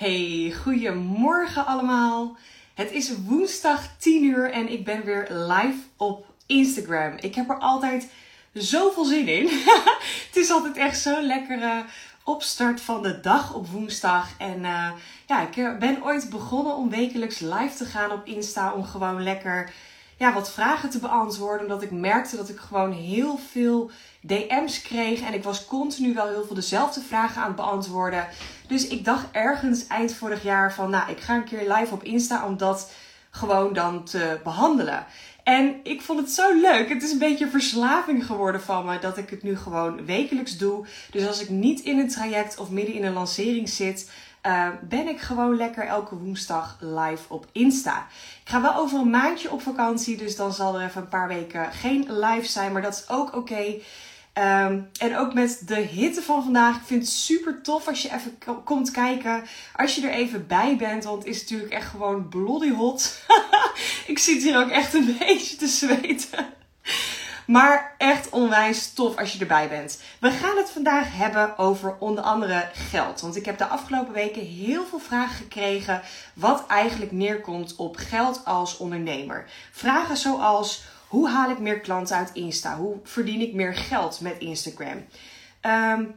Hey, goedemorgen allemaal. Het is woensdag 10 uur en ik ben weer live op Instagram. Ik heb er altijd zoveel zin in. het is altijd echt zo lekkere opstart van de dag op woensdag. En uh, ja, ik ben ooit begonnen om wekelijks live te gaan op Insta om gewoon lekker ja, wat vragen te beantwoorden. Omdat ik merkte dat ik gewoon heel veel DM's kreeg. En ik was continu wel heel veel dezelfde vragen aan het beantwoorden. Dus ik dacht ergens eind vorig jaar van, nou, ik ga een keer live op Insta om dat gewoon dan te behandelen. En ik vond het zo leuk. Het is een beetje verslaving geworden van me dat ik het nu gewoon wekelijks doe. Dus als ik niet in een traject of midden in een lancering zit, uh, ben ik gewoon lekker elke woensdag live op Insta. Ik ga wel over een maandje op vakantie, dus dan zal er even een paar weken geen live zijn, maar dat is ook oké. Um, en ook met de hitte van vandaag. Ik vind het super tof als je even komt kijken. Als je er even bij bent. Want het is natuurlijk echt gewoon bloody hot. ik zit hier ook echt een beetje te zweten. Maar echt onwijs tof als je erbij bent. We gaan het vandaag hebben over onder andere geld. Want ik heb de afgelopen weken heel veel vragen gekregen. Wat eigenlijk neerkomt op geld als ondernemer. Vragen zoals hoe haal ik meer klanten uit Insta? Hoe verdien ik meer geld met Instagram? Um,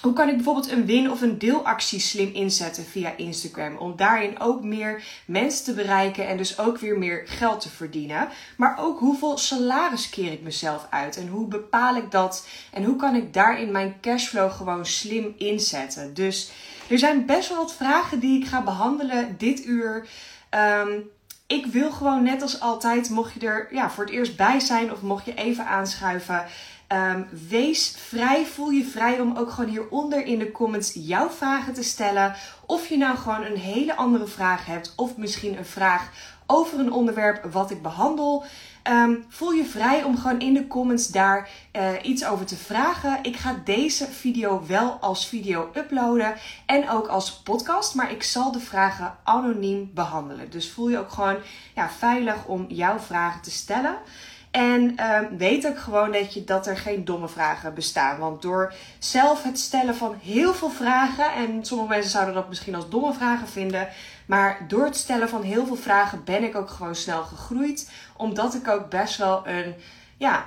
hoe kan ik bijvoorbeeld een win- of een deelactie slim inzetten via Instagram? Om daarin ook meer mensen te bereiken en dus ook weer meer geld te verdienen. Maar ook hoeveel salaris keer ik mezelf uit? En hoe bepaal ik dat? En hoe kan ik daarin mijn cashflow gewoon slim inzetten? Dus er zijn best wel wat vragen die ik ga behandelen dit uur. Um, ik wil gewoon net als altijd, mocht je er ja, voor het eerst bij zijn of mocht je even aanschuiven. Um, wees vrij, voel je vrij om ook gewoon hieronder in de comments jouw vragen te stellen. Of je nou gewoon een hele andere vraag hebt, of misschien een vraag over een onderwerp wat ik behandel. Um, voel je vrij om gewoon in de comments daar uh, iets over te vragen. Ik ga deze video wel als video uploaden en ook als podcast, maar ik zal de vragen anoniem behandelen. Dus voel je ook gewoon ja, veilig om jouw vragen te stellen. En um, weet ook gewoon dat, je, dat er geen domme vragen bestaan. Want door zelf het stellen van heel veel vragen, en sommige mensen zouden dat misschien als domme vragen vinden, maar door het stellen van heel veel vragen ben ik ook gewoon snel gegroeid. Omdat ik ook best wel een, ja,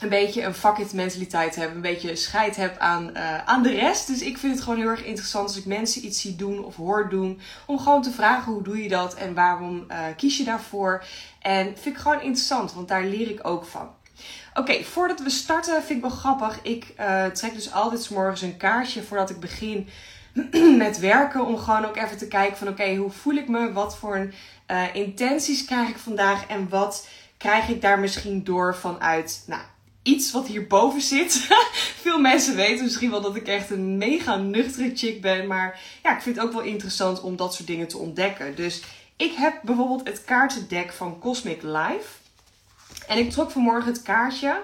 een beetje een fuck it mentaliteit heb. Een beetje scheid heb aan, uh, aan de rest. Dus ik vind het gewoon heel erg interessant als ik mensen iets zie doen of hoor doen. Om gewoon te vragen hoe doe je dat en waarom uh, kies je daarvoor. En vind ik gewoon interessant, want daar leer ik ook van. Oké, voordat we starten vind ik wel grappig. Ik uh, trek dus altijd s morgens een kaartje voordat ik begin met werken. Om gewoon ook even te kijken van oké, hoe voel ik me? Wat voor intenties krijg ik vandaag? En wat krijg ik daar misschien door vanuit nou, iets wat hierboven zit? Veel mensen weten misschien wel dat ik echt een mega nuchtere chick ben. Maar ja, ik vind het ook wel interessant om dat soort dingen te ontdekken. Dus ik heb bijvoorbeeld het kaartendek van Cosmic Life. En ik trok vanmorgen het kaartje.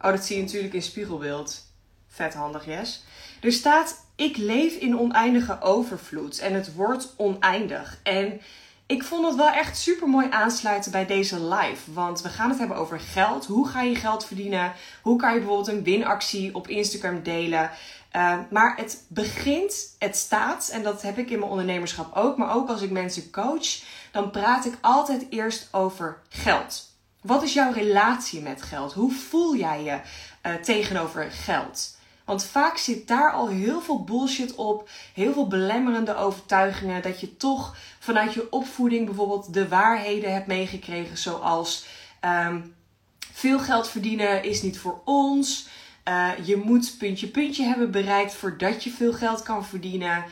Oh, dat zie je natuurlijk in spiegelbeeld. Vet handig, yes. Er staat: Ik leef in oneindige overvloed. En het wordt oneindig. En ik vond het wel echt super mooi aansluiten bij deze live. Want we gaan het hebben over geld. Hoe ga je geld verdienen? Hoe kan je bijvoorbeeld een winactie op Instagram delen? Uh, maar het begint, het staat, en dat heb ik in mijn ondernemerschap ook, maar ook als ik mensen coach, dan praat ik altijd eerst over geld. Wat is jouw relatie met geld? Hoe voel jij je uh, tegenover geld? Want vaak zit daar al heel veel bullshit op, heel veel belemmerende overtuigingen, dat je toch vanuit je opvoeding bijvoorbeeld de waarheden hebt meegekregen, zoals um, veel geld verdienen is niet voor ons. Uh, je moet puntje puntje hebben bereikt voordat je veel geld kan verdienen.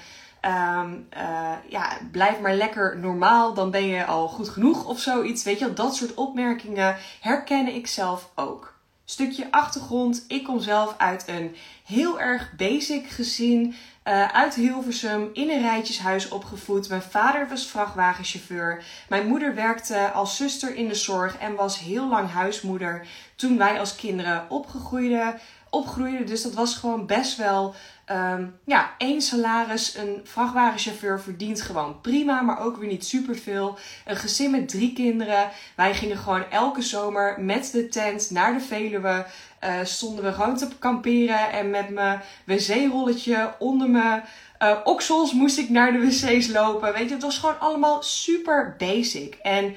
Um, uh, ja, blijf maar lekker normaal, dan ben je al goed genoeg of zoiets. Weet je, dat soort opmerkingen herken ik zelf ook. Stukje achtergrond. Ik kom zelf uit een heel erg basic gezin. Uh, uit Hilversum in een rijtjeshuis opgevoed. Mijn vader was vrachtwagenchauffeur. Mijn moeder werkte als zuster in de zorg en was heel lang huismoeder toen wij als kinderen opgegroeiden opgroeide. Dus dat was gewoon best wel. Um, ja, één salaris. Een vrachtwagenchauffeur verdient gewoon prima, maar ook weer niet superveel. Een gezin met drie kinderen. Wij gingen gewoon elke zomer met de tent naar de Veluwe. Uh, stonden we gewoon te kamperen en met mijn wc-rolletje onder me uh, oksels moest ik naar de wc's lopen. Weet je, het was gewoon allemaal super basic. En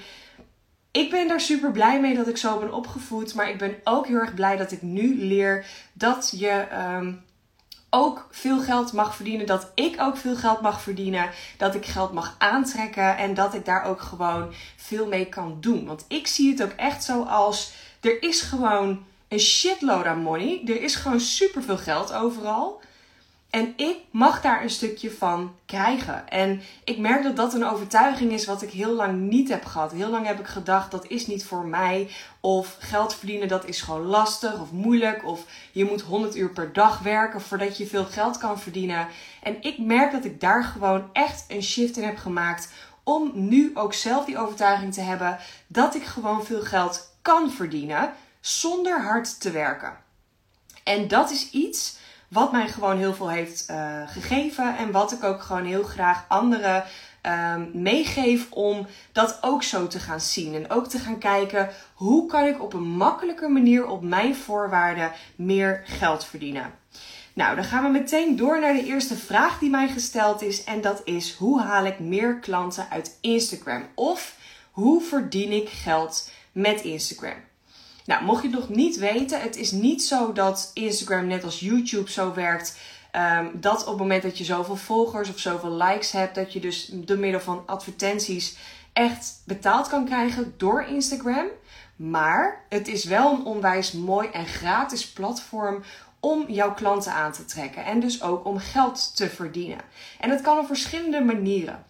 ik ben daar super blij mee dat ik zo ben opgevoed. Maar ik ben ook heel erg blij dat ik nu leer dat je um, ook veel geld mag verdienen. Dat ik ook veel geld mag verdienen. Dat ik geld mag aantrekken. En dat ik daar ook gewoon veel mee kan doen. Want ik zie het ook echt zo als er is gewoon een shitload aan money. Er is gewoon super veel geld overal. En ik mag daar een stukje van krijgen. En ik merk dat dat een overtuiging is wat ik heel lang niet heb gehad. Heel lang heb ik gedacht dat is niet voor mij. Of geld verdienen dat is gewoon lastig of moeilijk. Of je moet 100 uur per dag werken voordat je veel geld kan verdienen. En ik merk dat ik daar gewoon echt een shift in heb gemaakt. Om nu ook zelf die overtuiging te hebben dat ik gewoon veel geld kan verdienen zonder hard te werken. En dat is iets wat mij gewoon heel veel heeft uh, gegeven en wat ik ook gewoon heel graag anderen um, meegeef om dat ook zo te gaan zien. En ook te gaan kijken hoe kan ik op een makkelijke manier op mijn voorwaarden meer geld verdienen. Nou, dan gaan we meteen door naar de eerste vraag die mij gesteld is. En dat is: hoe haal ik meer klanten uit Instagram? Of hoe verdien ik geld met Instagram? Nou, mocht je het nog niet weten, het is niet zo dat Instagram net als YouTube zo werkt. Um, dat op het moment dat je zoveel volgers of zoveel likes hebt, dat je dus door middel van advertenties echt betaald kan krijgen door Instagram. Maar het is wel een onwijs mooi en gratis platform om jouw klanten aan te trekken. En dus ook om geld te verdienen. En dat kan op verschillende manieren.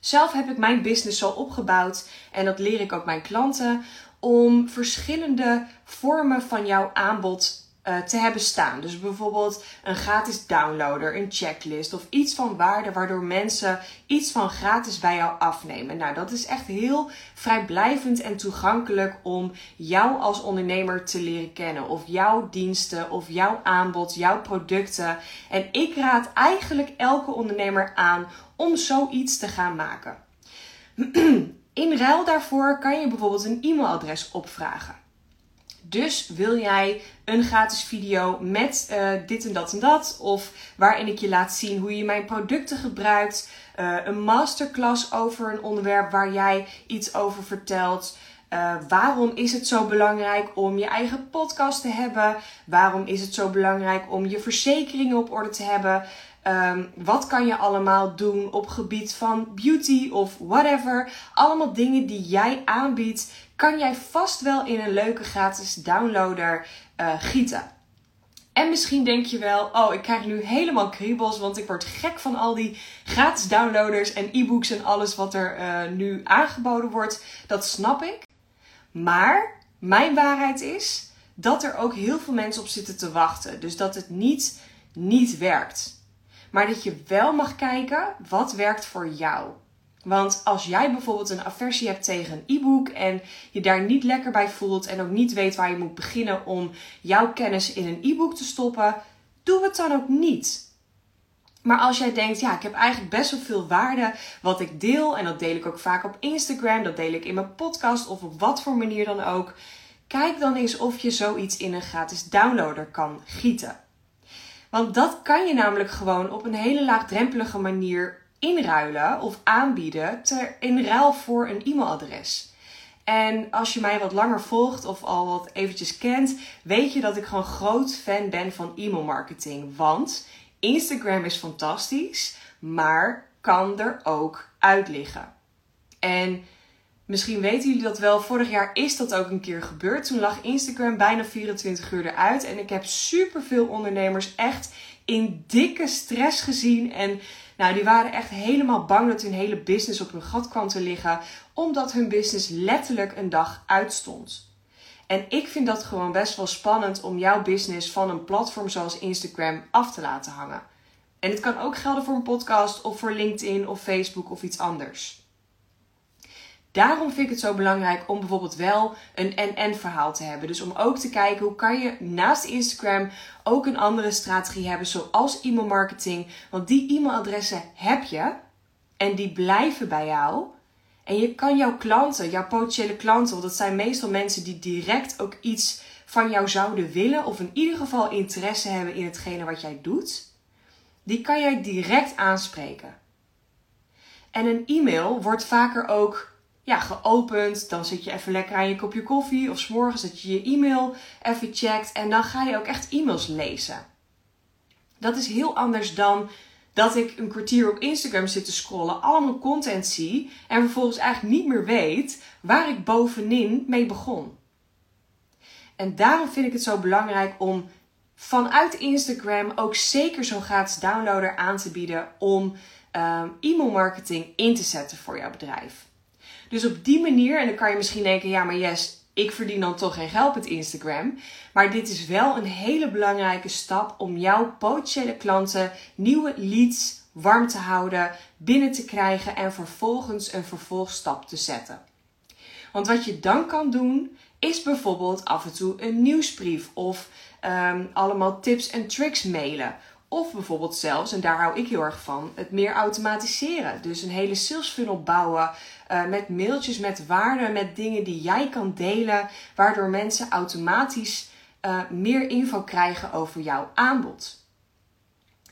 Zelf heb ik mijn business zo opgebouwd en dat leer ik ook mijn klanten om verschillende vormen van jouw aanbod uh, te hebben staan. Dus bijvoorbeeld een gratis downloader, een checklist of iets van waarde waardoor mensen iets van gratis bij jou afnemen. Nou, dat is echt heel vrijblijvend en toegankelijk om jou als ondernemer te leren kennen. Of jouw diensten, of jouw aanbod, jouw producten. En ik raad eigenlijk elke ondernemer aan om zoiets te gaan maken. In ruil daarvoor kan je bijvoorbeeld een e-mailadres opvragen. Dus wil jij een gratis video met uh, dit en dat en dat, of waarin ik je laat zien hoe je mijn producten gebruikt, uh, een masterclass over een onderwerp waar jij iets over vertelt. Uh, waarom is het zo belangrijk om je eigen podcast te hebben? Waarom is het zo belangrijk om je verzekeringen op orde te hebben? Um, wat kan je allemaal doen op gebied van beauty of whatever? Allemaal dingen die jij aanbiedt, kan jij vast wel in een leuke gratis downloader uh, gieten. En misschien denk je wel, oh, ik krijg nu helemaal kriebels, want ik word gek van al die gratis downloaders en e-books en alles wat er uh, nu aangeboden wordt. Dat snap ik. Maar mijn waarheid is dat er ook heel veel mensen op zitten te wachten. Dus dat het niet, niet werkt. Maar dat je wel mag kijken wat werkt voor jou. Want als jij bijvoorbeeld een aversie hebt tegen een e-book en je daar niet lekker bij voelt en ook niet weet waar je moet beginnen om jouw kennis in een e-book te stoppen, doe het dan ook niet. Maar als jij denkt, ja, ik heb eigenlijk best wel veel waarde wat ik deel en dat deel ik ook vaak op Instagram, dat deel ik in mijn podcast of op wat voor manier dan ook, kijk dan eens of je zoiets in een gratis downloader kan gieten. Want dat kan je namelijk gewoon op een hele laagdrempelige manier inruilen of aanbieden ter, in ruil voor een e-mailadres. En als je mij wat langer volgt of al wat eventjes kent, weet je dat ik gewoon groot fan ben van e-mail marketing. Want Instagram is fantastisch, maar kan er ook uit liggen. En Misschien weten jullie dat wel. Vorig jaar is dat ook een keer gebeurd. Toen lag Instagram bijna 24 uur eruit. En ik heb superveel ondernemers echt in dikke stress gezien. En nou, die waren echt helemaal bang dat hun hele business op hun gat kwam te liggen. Omdat hun business letterlijk een dag uitstond. En ik vind dat gewoon best wel spannend om jouw business van een platform zoals Instagram af te laten hangen. En het kan ook gelden voor een podcast of voor LinkedIn of Facebook of iets anders. Daarom vind ik het zo belangrijk om bijvoorbeeld wel een en-en verhaal te hebben. Dus om ook te kijken hoe kan je naast Instagram ook een andere strategie hebben, zoals e-mail marketing. Want die e-mailadressen heb je en die blijven bij jou. En je kan jouw klanten, jouw potentiële klanten, want dat zijn meestal mensen die direct ook iets van jou zouden willen, of in ieder geval interesse hebben in hetgene wat jij doet. die kan jij direct aanspreken. En een e-mail wordt vaker ook ja, geopend. Dan zit je even lekker aan je kopje koffie of s'morgens dat je je e-mail even checkt. En dan ga je ook echt e-mails lezen. Dat is heel anders dan dat ik een kwartier op Instagram zit te scrollen, allemaal content zie en vervolgens eigenlijk niet meer weet waar ik bovenin mee begon. En daarom vind ik het zo belangrijk om vanuit Instagram ook zeker zo'n gratis downloader aan te bieden om um, e-mail marketing in te zetten voor jouw bedrijf. Dus op die manier, en dan kan je misschien denken, ja maar yes, ik verdien dan toch geen geld met Instagram. Maar dit is wel een hele belangrijke stap om jouw potentiële klanten nieuwe leads warm te houden, binnen te krijgen en vervolgens een vervolgstap te zetten. Want wat je dan kan doen, is bijvoorbeeld af en toe een nieuwsbrief of um, allemaal tips en tricks mailen. Of bijvoorbeeld zelfs, en daar hou ik heel erg van, het meer automatiseren. Dus een hele sales funnel bouwen uh, met mailtjes, met waarden, met dingen die jij kan delen, waardoor mensen automatisch uh, meer info krijgen over jouw aanbod.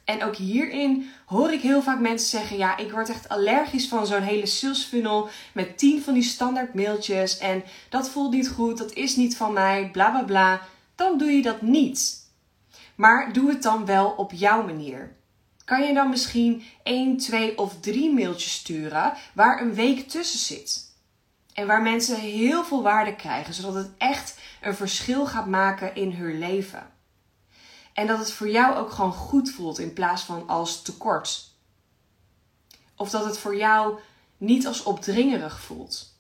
En ook hierin hoor ik heel vaak mensen zeggen: Ja, ik word echt allergisch van zo'n hele sales funnel met tien van die standaard mailtjes. En dat voelt niet goed, dat is niet van mij, bla bla bla. Dan doe je dat niet. Maar doe het dan wel op jouw manier. Kan je dan misschien 1, 2 of 3 mailtjes sturen waar een week tussen zit? En waar mensen heel veel waarde krijgen, zodat het echt een verschil gaat maken in hun leven. En dat het voor jou ook gewoon goed voelt in plaats van als tekort. Of dat het voor jou niet als opdringerig voelt.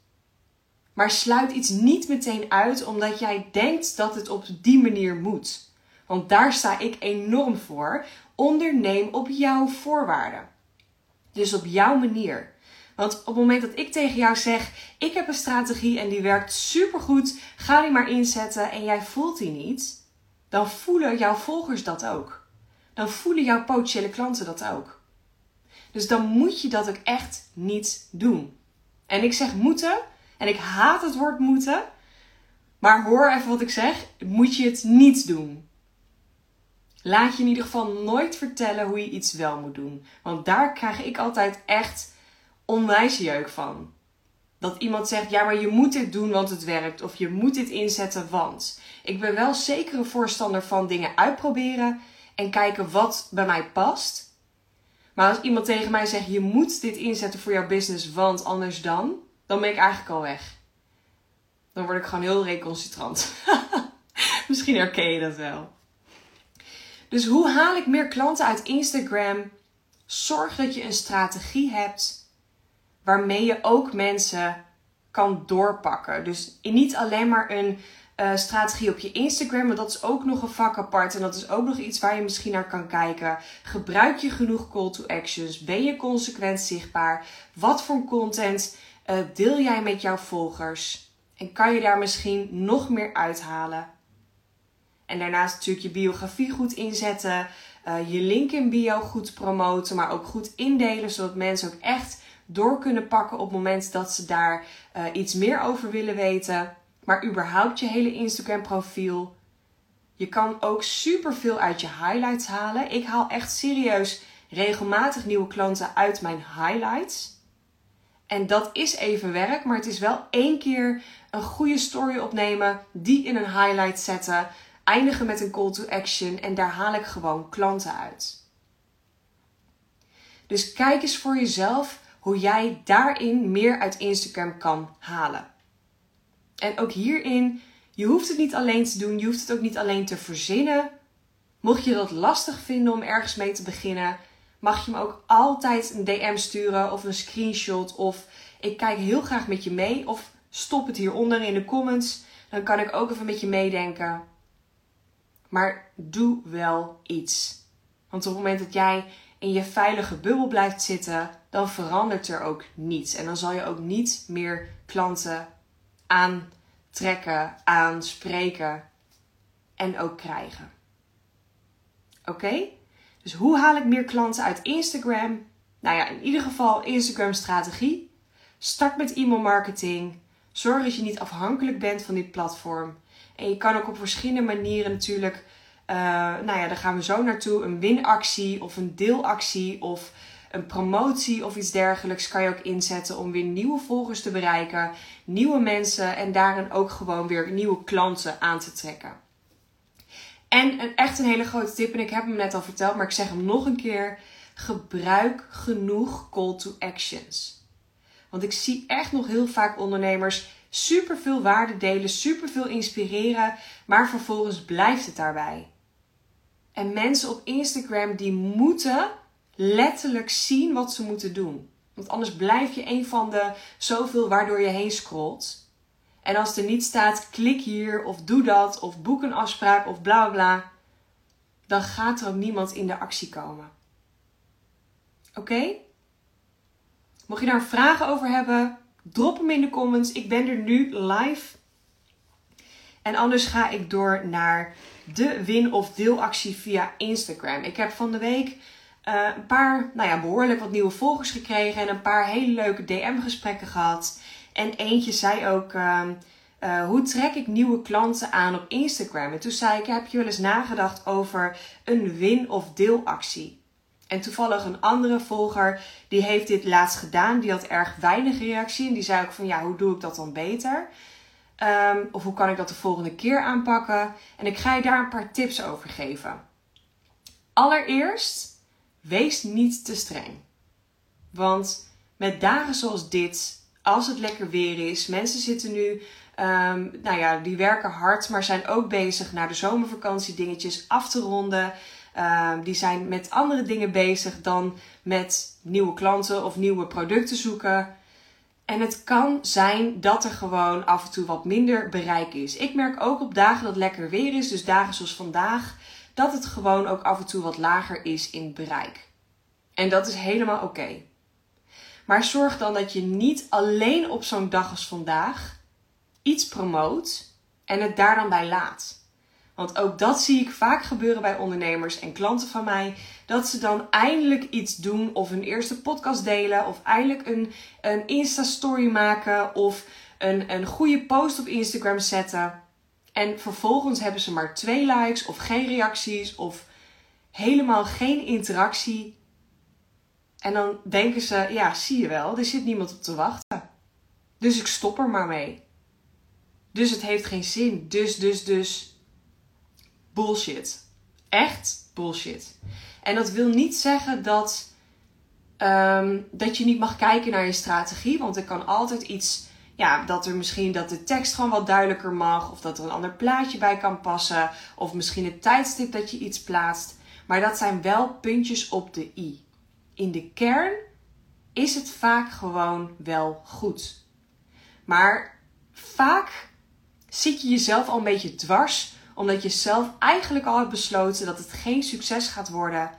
Maar sluit iets niet meteen uit omdat jij denkt dat het op die manier moet. Want daar sta ik enorm voor. Onderneem op jouw voorwaarden. Dus op jouw manier. Want op het moment dat ik tegen jou zeg: ik heb een strategie en die werkt supergoed, ga die maar inzetten en jij voelt die niet, dan voelen jouw volgers dat ook. Dan voelen jouw potentiële klanten dat ook. Dus dan moet je dat ook echt niet doen. En ik zeg moeten, en ik haat het woord moeten, maar hoor even wat ik zeg: moet je het niet doen. Laat je in ieder geval nooit vertellen hoe je iets wel moet doen. Want daar krijg ik altijd echt onwijs jeuk van. Dat iemand zegt, ja maar je moet dit doen want het werkt. Of je moet dit inzetten want. Ik ben wel zeker een voorstander van dingen uitproberen. En kijken wat bij mij past. Maar als iemand tegen mij zegt, je moet dit inzetten voor jouw business want anders dan. Dan ben ik eigenlijk al weg. Dan word ik gewoon heel recalcitrant. Misschien herken je dat wel. Dus hoe haal ik meer klanten uit Instagram? Zorg dat je een strategie hebt waarmee je ook mensen kan doorpakken. Dus niet alleen maar een uh, strategie op je Instagram, maar dat is ook nog een vak apart. En dat is ook nog iets waar je misschien naar kan kijken. Gebruik je genoeg call to actions? Ben je consequent zichtbaar? Wat voor content uh, deel jij met jouw volgers? En kan je daar misschien nog meer uithalen? En daarnaast natuurlijk je biografie goed inzetten. Uh, je link in bio goed promoten, maar ook goed indelen, zodat mensen ook echt door kunnen pakken op het moment dat ze daar uh, iets meer over willen weten. Maar überhaupt je hele Instagram profiel. Je kan ook super veel uit je highlights halen. Ik haal echt serieus regelmatig nieuwe klanten uit mijn highlights. En dat is even werk, maar het is wel één keer een goede story opnemen, die in een highlight zetten eindigen met een call to action en daar haal ik gewoon klanten uit. Dus kijk eens voor jezelf hoe jij daarin meer uit Instagram kan halen. En ook hierin, je hoeft het niet alleen te doen, je hoeft het ook niet alleen te verzinnen. Mocht je dat lastig vinden om ergens mee te beginnen, mag je me ook altijd een DM sturen of een screenshot of ik kijk heel graag met je mee of stop het hieronder in de comments. Dan kan ik ook even met je meedenken. Maar doe wel iets. Want op het moment dat jij in je veilige bubbel blijft zitten, dan verandert er ook niets. En dan zal je ook niet meer klanten aantrekken, aanspreken en ook krijgen. Oké? Dus hoe haal ik meer klanten uit Instagram? Nou ja, in ieder geval Instagram strategie. Start met e-mail marketing. Zorg dat je niet afhankelijk bent van dit platform. En je kan ook op verschillende manieren natuurlijk Uh, nou ja, daar gaan we zo naartoe. Een winactie of een deelactie of een promotie of iets dergelijks kan je ook inzetten om weer nieuwe volgers te bereiken, nieuwe mensen en daarin ook gewoon weer nieuwe klanten aan te trekken. En een, echt een hele grote tip, en ik heb hem net al verteld, maar ik zeg hem nog een keer: gebruik genoeg call to actions. Want ik zie echt nog heel vaak ondernemers super veel waarde delen, super veel inspireren, maar vervolgens blijft het daarbij. En mensen op Instagram die moeten letterlijk zien wat ze moeten doen. Want anders blijf je een van de zoveel waardoor je heen scrolt. En als er niet staat, klik hier of doe dat of boek een afspraak of bla bla, dan gaat er ook niemand in de actie komen. Oké? Mocht je daar vragen over hebben, drop hem in de comments. Ik ben er nu live. En anders ga ik door naar de win- of deelactie via Instagram. Ik heb van de week uh, een paar, nou ja, behoorlijk wat nieuwe volgers gekregen en een paar hele leuke DM-gesprekken gehad. En eentje zei ook: uh, uh, Hoe trek ik nieuwe klanten aan op Instagram? En toen zei ik: Heb je wel eens nagedacht over een win- of deelactie? En toevallig een andere volger, die heeft dit laatst gedaan. Die had erg weinig reactie. En die zei ook van, ja, hoe doe ik dat dan beter? Um, of hoe kan ik dat de volgende keer aanpakken? En ik ga je daar een paar tips over geven. Allereerst, wees niet te streng. Want met dagen zoals dit, als het lekker weer is, mensen zitten nu, um, nou ja, die werken hard, maar zijn ook bezig naar de zomervakantie dingetjes af te ronden. Um, die zijn met andere dingen bezig dan met nieuwe klanten of nieuwe producten zoeken. En het kan zijn dat er gewoon af en toe wat minder bereik is. Ik merk ook op dagen dat lekker weer is, dus dagen zoals vandaag, dat het gewoon ook af en toe wat lager is in bereik. En dat is helemaal oké. Maar zorg dan dat je niet alleen op zo'n dag als vandaag iets promoot en het daar dan bij laat. Want ook dat zie ik vaak gebeuren bij ondernemers en klanten van mij. Dat ze dan eindelijk iets doen of een eerste podcast delen of eindelijk een, een Insta-story maken of een, een goede post op Instagram zetten. En vervolgens hebben ze maar twee likes of geen reacties of helemaal geen interactie. En dan denken ze, ja, zie je wel, er zit niemand op te wachten. Dus ik stop er maar mee. Dus het heeft geen zin. Dus, dus, dus bullshit. Echt bullshit. En dat wil niet zeggen dat, um, dat je niet mag kijken naar je strategie. Want er kan altijd iets. Ja, dat er misschien dat de tekst gewoon wat duidelijker mag. Of dat er een ander plaatje bij kan passen. Of misschien het tijdstip dat je iets plaatst. Maar dat zijn wel puntjes op de i. In de kern is het vaak gewoon wel goed. Maar vaak zit je jezelf al een beetje dwars omdat je zelf eigenlijk al hebt besloten dat het geen succes gaat worden.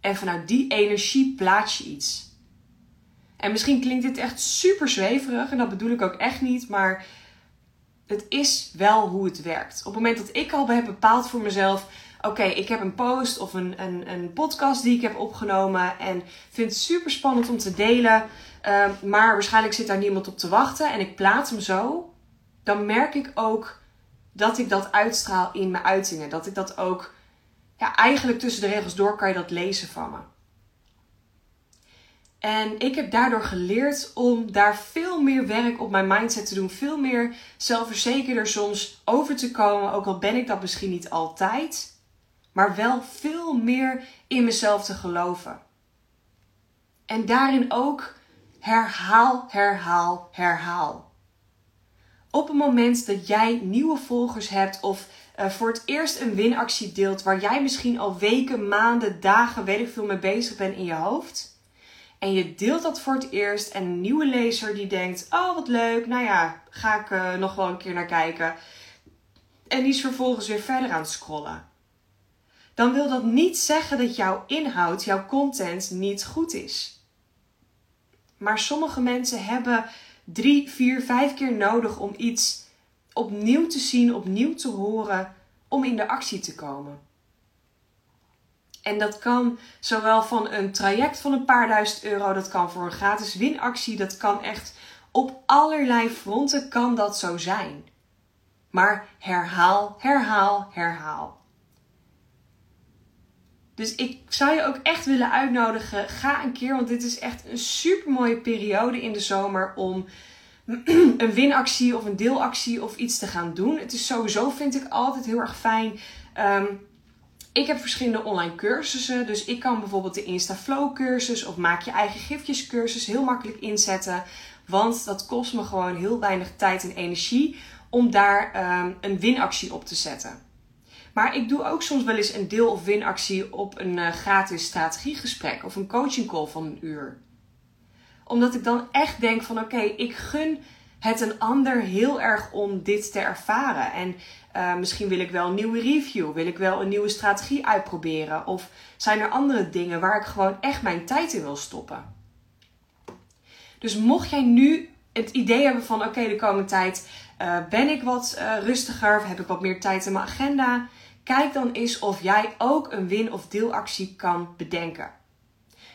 En vanuit die energie plaats je iets. En misschien klinkt dit echt super zweverig en dat bedoel ik ook echt niet, maar het is wel hoe het werkt. Op het moment dat ik al heb bepaald voor mezelf: oké, ik heb een post of een, een, een podcast die ik heb opgenomen en vind het super spannend om te delen, uh, maar waarschijnlijk zit daar niemand op te wachten en ik plaats hem zo, dan merk ik ook dat ik dat uitstraal in mijn uitingen. Dat ik dat ook, ja, eigenlijk tussen de regels door kan je dat lezen van me. En ik heb daardoor geleerd om daar veel meer werk op mijn mindset te doen. Veel meer zelfverzekerder soms over te komen. Ook al ben ik dat misschien niet altijd. Maar wel veel meer in mezelf te geloven. En daarin ook herhaal, herhaal, herhaal op het moment dat jij nieuwe volgers hebt of uh, voor het eerst een winactie deelt waar jij misschien al weken, maanden, dagen, weet ik veel mee bezig bent in je hoofd. En je deelt dat voor het eerst en een nieuwe lezer die denkt, oh wat leuk, nou ja, ga ik uh, nog wel een keer naar kijken. En die is vervolgens weer verder aan het scrollen. Dan wil dat niet zeggen dat jouw inhoud, jouw content niet goed is. Maar sommige mensen hebben drie, vier, vijf keer nodig om iets opnieuw te zien, opnieuw te horen, om in de actie te komen. En dat kan zowel van een traject van een paar duizend euro, dat kan voor een gratis winactie, dat kan echt op allerlei fronten kan dat zo zijn. Maar herhaal, herhaal, herhaal. Dus ik zou je ook echt willen uitnodigen. Ga een keer, want dit is echt een super mooie periode in de zomer om een winactie of een deelactie of iets te gaan doen. Het is sowieso, vind ik altijd heel erg fijn. Ehm, ik heb verschillende online cursussen. Dus ik kan bijvoorbeeld de InstaFlow cursus of maak je eigen gifjes cursus heel makkelijk inzetten. Want dat kost me gewoon heel weinig tijd en energie om daar um, een winactie op te zetten. Maar ik doe ook soms wel eens een deel- of winactie op een uh, gratis strategiegesprek of een coaching call van een uur. Omdat ik dan echt denk van oké, ik gun het een ander heel erg om dit te ervaren. En uh, misschien wil ik wel een nieuwe review, wil ik wel een nieuwe strategie uitproberen. Of zijn er andere dingen waar ik gewoon echt mijn tijd in wil stoppen. Dus mocht jij nu het idee hebben van oké, de komende tijd uh, ben ik wat uh, rustiger, heb ik wat meer tijd in mijn agenda. Kijk dan eens of jij ook een win- of deelactie kan bedenken.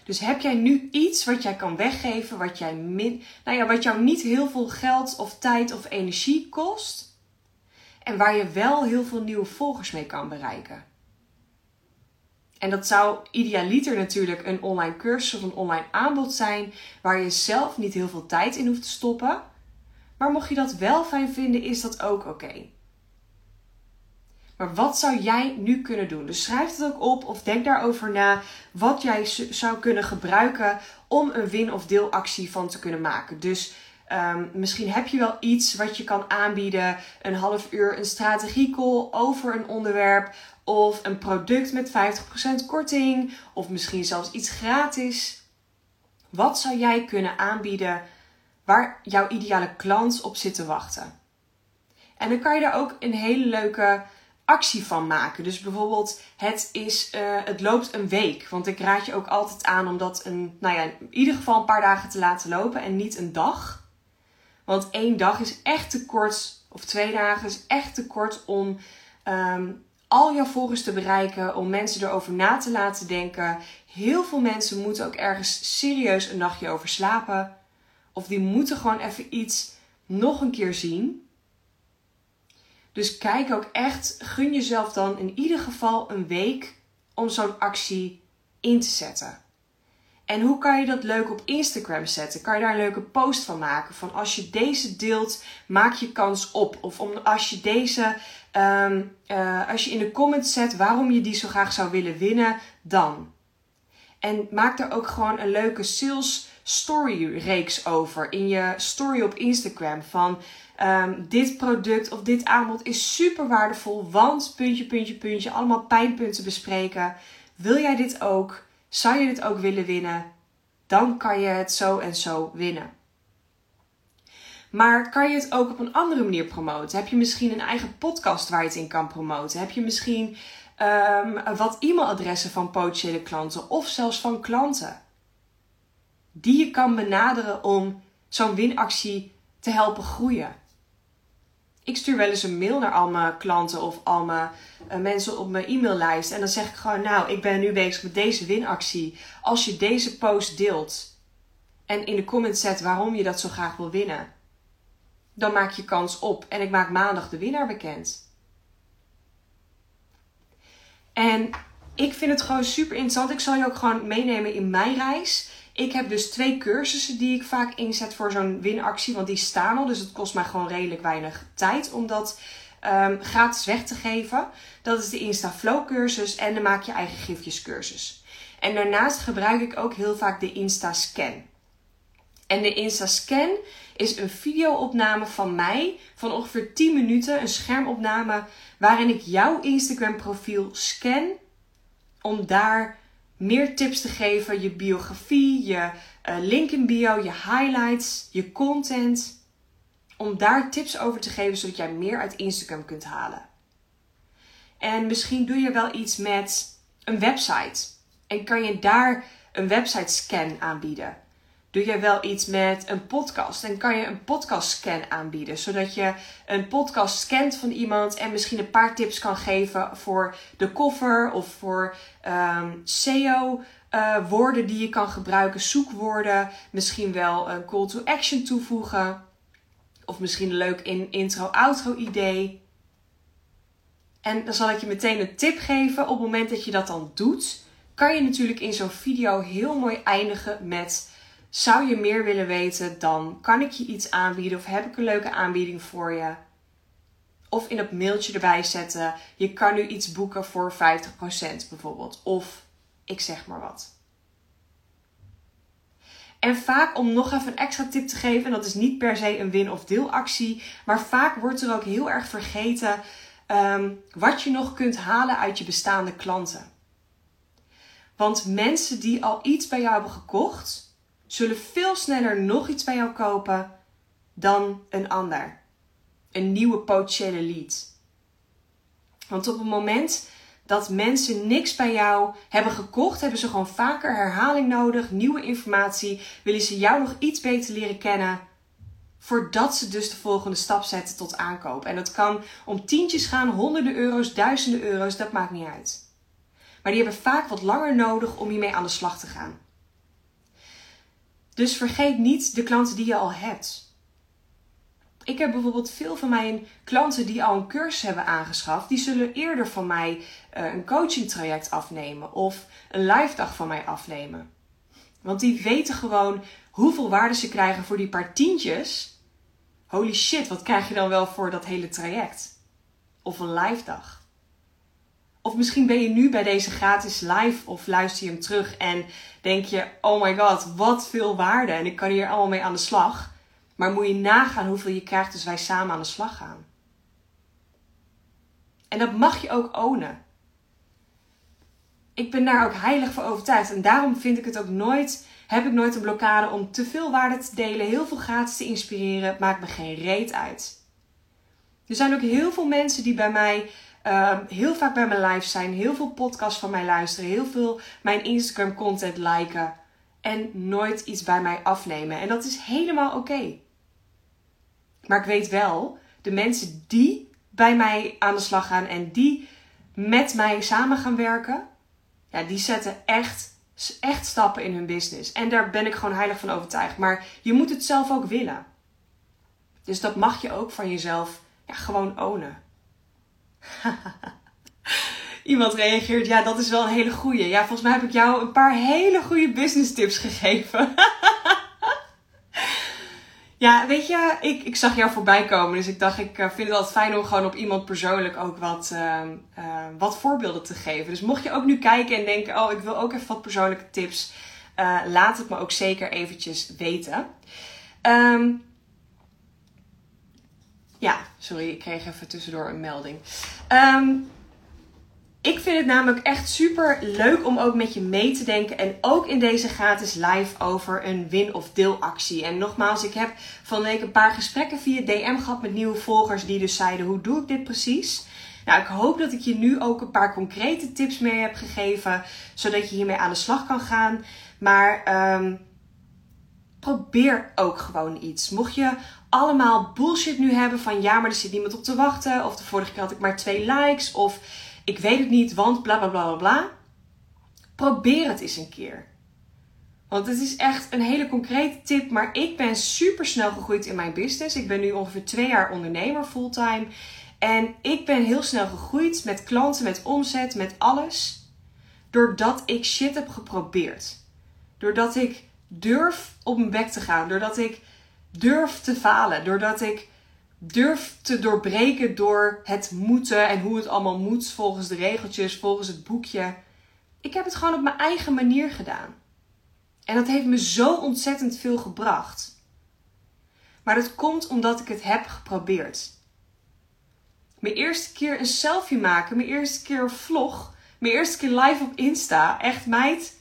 Dus heb jij nu iets wat jij kan weggeven, wat, jij min, nou ja, wat jou niet heel veel geld of tijd of energie kost. En waar je wel heel veel nieuwe volgers mee kan bereiken. En dat zou idealiter natuurlijk een online cursus of een online aanbod zijn waar je zelf niet heel veel tijd in hoeft te stoppen. Maar mocht je dat wel fijn vinden, is dat ook oké. Maar wat zou jij nu kunnen doen? Dus schrijf het ook op of denk daarover na wat jij zou kunnen gebruiken om een win- of deelactie van te kunnen maken. Dus um, misschien heb je wel iets wat je kan aanbieden, een half uur een strategiecall over een onderwerp of een product met 50% korting of misschien zelfs iets gratis. Wat zou jij kunnen aanbieden waar jouw ideale klant op zit te wachten? En dan kan je daar ook een hele leuke actie van maken. Dus bijvoorbeeld, het, is, uh, het loopt een week. Want ik raad je ook altijd aan om dat een, nou ja, in ieder geval een paar dagen te laten lopen en niet een dag. Want één dag is echt te kort, of twee dagen is echt te kort om um, al jouw volgers te bereiken, om mensen erover na te laten denken. Heel veel mensen moeten ook ergens serieus een nachtje over slapen. Of die moeten gewoon even iets nog een keer zien. Dus kijk ook echt, gun jezelf dan in ieder geval een week om zo'n actie in te zetten. En hoe kan je dat leuk op Instagram zetten? Kan je daar een leuke post van maken? Van als je deze deelt, maak je kans op. Of om, als je deze, um, uh, als je in de comments zet waarom je die zo graag zou willen winnen, dan. En maak daar ook gewoon een leuke sales story reeks over in je story op Instagram. Van um, dit product of dit aanbod is super waardevol, want puntje, puntje, puntje, allemaal pijnpunten bespreken. Wil jij dit ook? Zou je dit ook willen winnen? Dan kan je het zo en zo winnen. Maar kan je het ook op een andere manier promoten? Heb je misschien een eigen podcast waar je het in kan promoten? Heb je misschien um, wat e-mailadressen van potentiële klanten of zelfs van klanten? Die je kan benaderen om zo'n winactie te helpen groeien. Ik stuur wel eens een mail naar al mijn klanten of al mijn uh, mensen op mijn e-maillijst. En dan zeg ik gewoon, nou, ik ben nu bezig met deze winactie. Als je deze post deelt en in de comments zet waarom je dat zo graag wil winnen, dan maak je kans op. En ik maak maandag de winnaar bekend. En ik vind het gewoon super interessant. Ik zal je ook gewoon meenemen in mijn reis. Ik heb dus twee cursussen die ik vaak inzet voor zo'n winactie. Want die staan al. Dus het kost mij gewoon redelijk weinig tijd om dat um, gratis weg te geven. Dat is de Insta Flow cursus en de Maak je eigen gifjes cursus. En daarnaast gebruik ik ook heel vaak de Insta Scan. En de Insta Scan is een videoopname van mij van ongeveer 10 minuten. Een schermopname waarin ik jouw Instagram profiel scan. Om daar meer tips te geven. Je biografie, je uh, link in bio, je highlights, je content. Om daar tips over te geven zodat jij meer uit Instagram kunt halen. En misschien doe je wel iets met een website. En kan je daar een website scan aanbieden. Doe je wel iets met een podcast en kan je een podcast scan aanbieden. Zodat je een podcast scant van iemand en misschien een paar tips kan geven voor de cover of voor um, SEO. Uh, woorden die je kan gebruiken, zoekwoorden. Misschien wel een call to action toevoegen. Of misschien een leuk in intro-outro idee. En dan zal ik je meteen een tip geven. Op het moment dat je dat dan doet, kan je natuurlijk in zo'n video heel mooi eindigen met: Zou je meer willen weten? Dan kan ik je iets aanbieden of heb ik een leuke aanbieding voor je. Of in dat mailtje erbij zetten: Je kan nu iets boeken voor 50% bijvoorbeeld. Of ik zeg maar wat. En vaak om nog even een extra tip te geven, en dat is niet per se een win- of deelactie, maar vaak wordt er ook heel erg vergeten ehm, wat je nog kunt halen uit je bestaande klanten. Want mensen die al iets bij jou hebben gekocht, zullen veel sneller nog iets bij jou kopen dan een ander. Een nieuwe potentiële lead. Want op het moment dat mensen niks bij jou hebben gekocht, hebben ze gewoon vaker herhaling nodig, nieuwe informatie, willen ze jou nog iets beter leren kennen, voordat ze dus de volgende stap zetten tot aankoop. En dat kan om tientjes gaan, honderden euro's, duizenden euro's, dat maakt niet uit. Maar die hebben vaak wat langer nodig om hiermee aan de slag te gaan. Dus vergeet niet de klanten die je al hebt. Ik heb bijvoorbeeld veel van mijn klanten die al een cursus hebben aangeschaft, die zullen eerder van mij uh, een coaching traject afnemen of een live dag van mij afnemen. Want die weten gewoon hoeveel waarde ze krijgen voor die paar tientjes. Holy shit, wat krijg je dan wel voor dat hele traject? Of een live dag. Of misschien ben je nu bij deze gratis live of luister je hem terug en denk je: oh my god, wat veel waarde en ik kan hier allemaal mee aan de slag. Maar moet je nagaan hoeveel je krijgt als wij samen aan de slag gaan. En dat mag je ook ownen. Ik ben daar ook heilig voor overtuigd. En daarom vind ik het ook nooit, heb ik nooit een blokkade om te veel waarde te delen, heel veel gratis te inspireren. Maakt me geen reet uit. Er zijn ook heel veel mensen die bij mij uh, heel vaak bij mijn live zijn, heel veel podcasts van mij luisteren, heel veel mijn Instagram content liken en nooit iets bij mij afnemen. En dat is helemaal oké. Maar ik weet wel, de mensen die bij mij aan de slag gaan en die met mij samen gaan werken, ja, die zetten echt, echt stappen in hun business. En daar ben ik gewoon heilig van overtuigd. Maar je moet het zelf ook willen. Dus dat mag je ook van jezelf ja, gewoon ownen. Iemand reageert, ja, dat is wel een hele goeie. Ja, volgens mij heb ik jou een paar hele goede business tips gegeven. Ja, weet je, ik, ik zag jou voorbij komen. Dus ik dacht, ik eh, vind het altijd fijn om gewoon op iemand persoonlijk ook wat, uh, uh, wat voorbeelden te geven. Dus mocht je ook nu kijken en denken, oh, ik wil ook even wat persoonlijke tips. laat het me ook zeker eventjes weten. Um, ja, sorry, ik kreeg even tussendoor een melding. Um, ik vind het namelijk echt super leuk om ook met je mee te denken. En ook in deze gratis live over een win- of deelactie. En nogmaals, ik heb van week een paar gesprekken via DM gehad met nieuwe volgers. Die dus zeiden: hoe doe ik dit precies? Nou, ik hoop dat ik je nu ook een paar concrete tips mee heb gegeven. Zodat je hiermee aan de slag kan gaan. Maar um, probeer ook gewoon iets. Mocht je allemaal bullshit nu hebben van ja, maar er zit niemand op te wachten. Of de vorige keer had ik maar twee likes. Of ik weet het niet, want bla bla bla bla Probeer het eens een keer. Want het is echt een hele concrete tip, maar ik ben super snel gegroeid in mijn business. Ik ben nu ongeveer twee jaar ondernemer fulltime. En ik ben heel snel gegroeid met klanten, met omzet, met alles. Doordat ik shit heb geprobeerd. Doordat ik durf op mijn bek te gaan. Doordat ik durf te falen. Doordat ik durf te doorbreken door het moeten en hoe het allemaal moet volgens de regeltjes, volgens het boekje. Ik heb het gewoon op mijn eigen manier gedaan. En dat heeft me zo ontzettend veel gebracht. Maar dat komt omdat ik het heb geprobeerd. Mijn eerste keer een selfie maken, mijn eerste keer een vlog, mijn eerste keer live op Insta. Echt meid,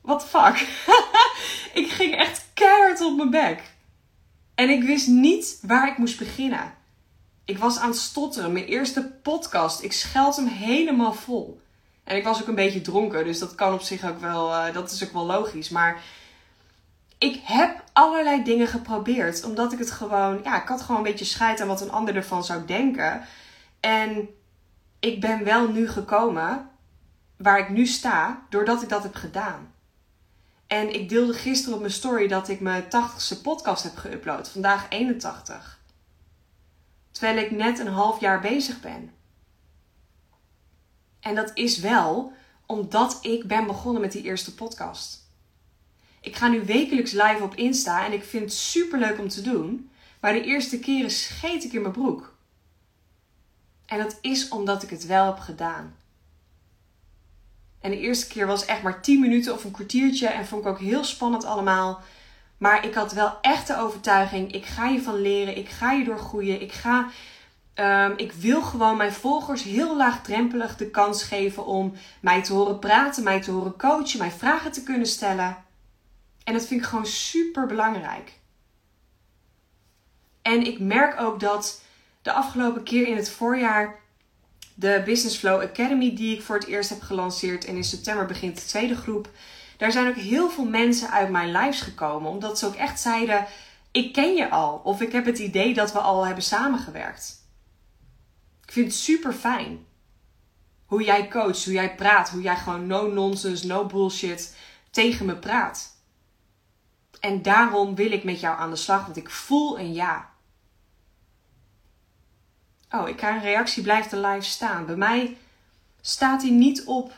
what fuck. ik ging echt keihard op mijn bek. En ik wist niet waar ik moest beginnen. Ik was aan het stotteren. Mijn eerste podcast. Ik scheld hem helemaal vol. En ik was ook een beetje dronken. Dus dat kan op zich ook wel. Uh, dat is ook wel logisch. Maar ik heb allerlei dingen geprobeerd. Omdat ik het gewoon. Ja, ik had gewoon een beetje scheid aan wat een ander ervan zou denken. En ik ben wel nu gekomen waar ik nu sta. Doordat ik dat heb gedaan. En ik deelde gisteren op mijn story dat ik mijn 80ste podcast heb geüpload. Vandaag 81. Terwijl ik net een half jaar bezig ben. En dat is wel Omdat ik ben begonnen met die eerste podcast. Ik ga nu wekelijks live op Insta en ik vind het super leuk om te doen. Maar de eerste keren scheet ik in mijn broek. En dat is omdat ik het wel heb gedaan. En de eerste keer was echt maar 10 minuten of een kwartiertje en vond ik ook heel spannend allemaal. Maar ik had wel echt de overtuiging: ik ga je van leren, ik ga je doorgroeien, ik ga. Um, ik wil gewoon mijn volgers heel laagdrempelig de kans geven om mij te horen praten, mij te horen coachen, mij vragen te kunnen stellen. En dat vind ik gewoon super belangrijk. En ik merk ook dat de afgelopen keer in het voorjaar de Business Flow Academy, die ik voor het eerst heb gelanceerd en in september begint de tweede groep, daar zijn ook heel veel mensen uit mijn lives gekomen, omdat ze ook echt zeiden: Ik ken je al, of ik heb het idee dat we al hebben samengewerkt. Ik vind het super fijn. Hoe jij coacht, hoe jij praat, hoe jij gewoon no nonsense, no bullshit tegen me praat. En daarom wil ik met jou aan de slag, want ik voel een ja. Oh, ik krijg een reactie, blijft de live staan. Bij mij staat hij niet op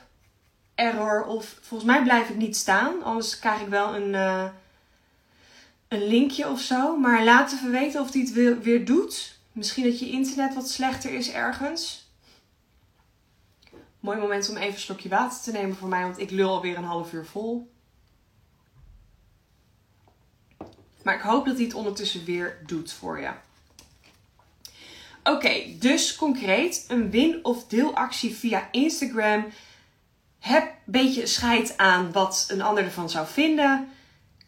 error of volgens mij blijf ik niet staan. Anders krijg ik wel een, uh, een linkje of zo. Maar laat even weten of hij het weer, weer doet. Misschien dat je internet wat slechter is ergens. Mooi moment om even een slokje water te nemen voor mij, want ik lul alweer een half uur vol. Maar ik hoop dat hij het ondertussen weer doet voor je. Oké, dus concreet een win- of deelactie via Instagram. Heb een beetje scheid aan wat een ander ervan zou vinden.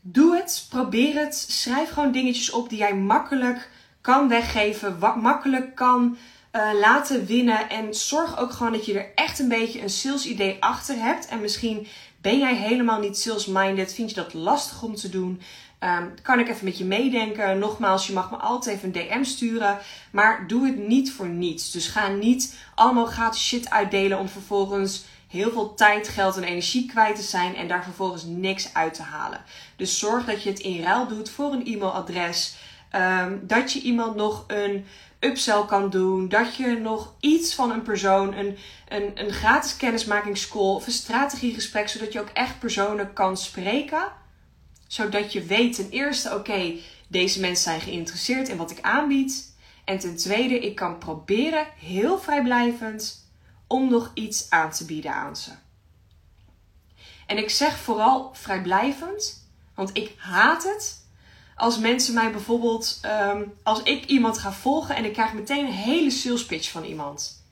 Doe het, probeer het. Schrijf gewoon dingetjes op die jij makkelijk kan weggeven, wat makkelijk kan uh, laten winnen. En zorg ook gewoon dat je er echt een beetje een sales idee achter hebt. En misschien ben jij helemaal niet sales-minded, vind je dat lastig om te doen. Um, kan ik even met je meedenken? Nogmaals, je mag me altijd even een DM sturen. Maar doe het niet voor niets. Dus ga niet allemaal gratis shit uitdelen om vervolgens heel veel tijd, geld en energie kwijt te zijn en daar vervolgens niks uit te halen. Dus zorg dat je het in ruil doet voor een e-mailadres. Um, dat je iemand nog een upsell kan doen. Dat je nog iets van een persoon, een, een, een gratis kennismakingscall of een strategiegesprek, zodat je ook echt personen kan spreken zodat je weet ten eerste, oké, deze mensen zijn geïnteresseerd in wat ik aanbied. En ten tweede, ik kan proberen heel vrijblijvend om nog iets aan te bieden aan ze. En ik zeg vooral vrijblijvend, want ik haat het als mensen mij bijvoorbeeld, ehm, als ik iemand ga volgen en ik krijg meteen een hele sales pitch van iemand.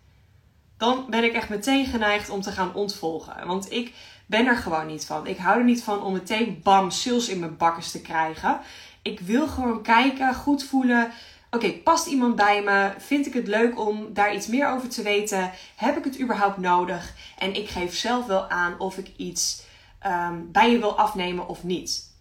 Dan ben ik echt meteen geneigd om te gaan ontvolgen. Want ik ben er gewoon niet van. Ik hou er niet van om meteen bam sales in mijn bakkers te krijgen. Ik wil gewoon kijken, goed voelen. Oké, past iemand bij me? Vind ik het leuk om daar iets meer over te weten? Heb ik het überhaupt nodig? En ik geef zelf wel aan of ik iets ehm, bij je wil afnemen of niet.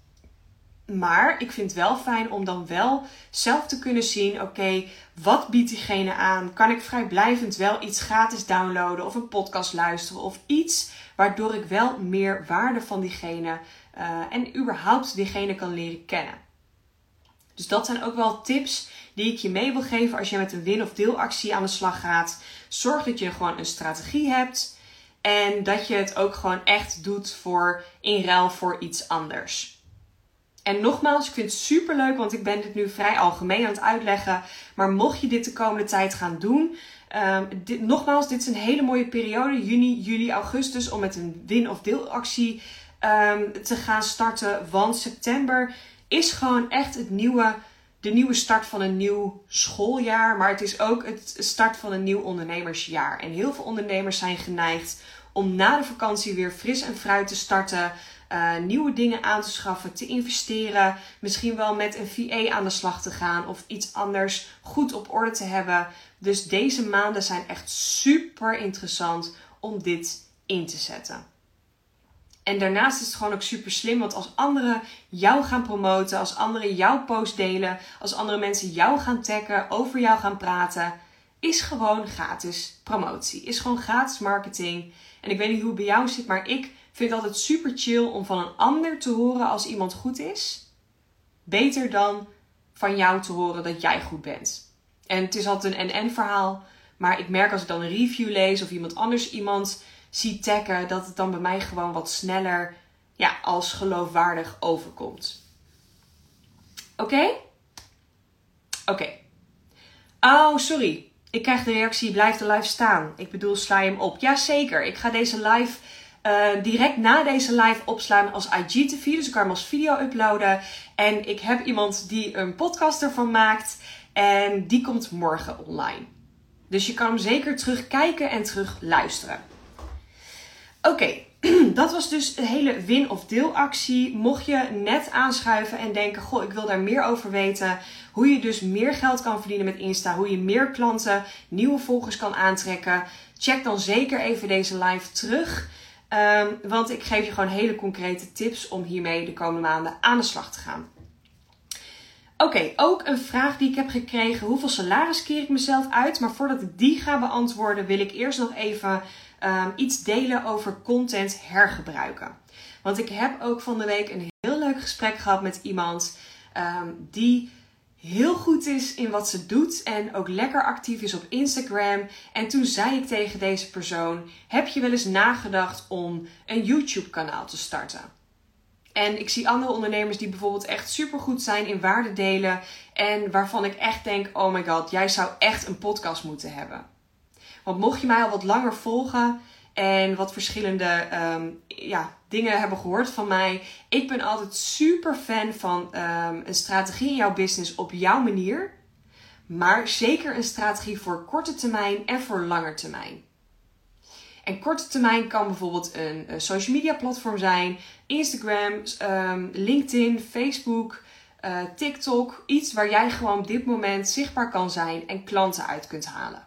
Maar ik vind het wel fijn om dan wel zelf te kunnen zien: oké, wat biedt diegene aan? Kan ik vrijblijvend wel iets gratis downloaden of een podcast luisteren of iets waardoor ik wel meer waarde van diegene uh, en überhaupt diegene kan leren kennen? Dus dat zijn ook wel tips die ik je mee wil geven als je met een win- of deelactie aan de slag gaat. Zorg dat je gewoon een strategie hebt en dat je het ook gewoon echt doet voor in ruil voor iets anders. En nogmaals, ik vind het super leuk, want ik ben dit nu vrij algemeen aan het uitleggen. Maar mocht je dit de komende tijd gaan doen, dit, nogmaals, dit is een hele mooie periode, juni, juli, augustus, om met een win- of deelactie um, te gaan starten. Want september is gewoon echt het nieuwe, de nieuwe start van een nieuw schooljaar. Maar het is ook het start van een nieuw ondernemersjaar. En heel veel ondernemers zijn geneigd om na de vakantie weer fris en fruit te starten. Uh, nieuwe dingen aan te schaffen, te investeren, misschien wel met een VA aan de slag te gaan of iets anders goed op orde te hebben. Dus deze maanden zijn echt super interessant om dit in te zetten. En daarnaast is het gewoon ook super slim, want als anderen jou gaan promoten, als anderen jouw post delen, als andere mensen jou gaan taggen, over jou gaan praten, is gewoon gratis promotie. Is gewoon gratis marketing. En ik weet niet hoe het bij jou zit, maar ik vind het altijd super chill om van een ander te horen als iemand goed is. Beter dan van jou te horen dat jij goed bent. En het is altijd een en-en verhaal. Maar ik merk als ik dan een review lees of iemand anders iemand zie taggen, dat het dan bij mij gewoon wat sneller ja, als geloofwaardig overkomt. Oké? Oké. Oh, sorry. Ik krijg de reactie: blijf de live staan. Ik bedoel, sla je hem op. Jazeker. Ik ga deze live uh, direct na deze live opslaan als IGTV. Dus ik kan hem als video uploaden. En ik heb iemand die een podcast ervan maakt. En die komt morgen online. Dus je kan hem zeker terugkijken en terug luisteren. Oké, dat was dus de hele win- of deelactie. Mocht je net aanschuiven en denken: Goh, ik wil daar meer over weten. Hoe je dus meer geld kan verdienen met Insta. Hoe je meer klanten, nieuwe volgers kan aantrekken. Check dan zeker even deze live terug. Um, want ik geef je gewoon hele concrete tips om hiermee de komende maanden aan de slag te gaan. Oké, ook een vraag die ik heb gekregen. Hoeveel salaris keer ik mezelf uit? Maar voordat ik die ga beantwoorden, wil ik eerst nog even um, iets delen over content hergebruiken. Want ik heb ook van de week een heel leuk gesprek gehad met iemand um, die heel goed is in wat ze doet en ook lekker actief is op Instagram. En toen zei ik tegen deze persoon: Heb je wel eens nagedacht om een YouTube-kanaal te starten? En ik zie andere ondernemers die bijvoorbeeld echt super goed zijn in waarde delen. En waarvan ik echt denk: Oh my god, jij zou echt een podcast moeten hebben. Want mocht je mij al wat langer volgen en wat verschillende um, ja, dingen hebben gehoord van mij. Ik ben altijd super fan van um, een strategie in jouw business op jouw manier. Maar zeker een strategie voor korte termijn en voor lange termijn. En korte termijn kan bijvoorbeeld een, social media platform zijn. Instagram, um, LinkedIn, Facebook, uh, TikTok. Iets waar jij gewoon op dit moment zichtbaar kan zijn en klanten uit kunt halen.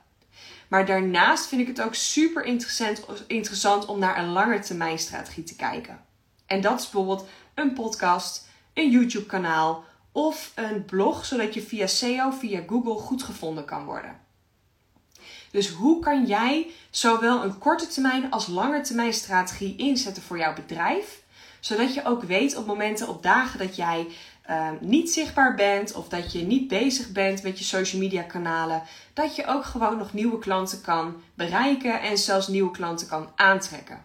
Maar daarnaast vind ik het ook super interessant, interessant om naar een lange termijn strategie te kijken. En dat is bijvoorbeeld een podcast, een YouTube kanaal of een blog, zodat je via SEO, via Google goed gevonden kan worden. Dus hoe kan jij zowel een korte termijn als lange termijn strategie inzetten voor jouw bedrijf? Zodat je ook weet op momenten, op dagen dat jij uh, niet zichtbaar bent of dat je niet bezig bent met je social media kanalen, dat je ook gewoon nog nieuwe klanten kan bereiken en zelfs nieuwe klanten kan aantrekken.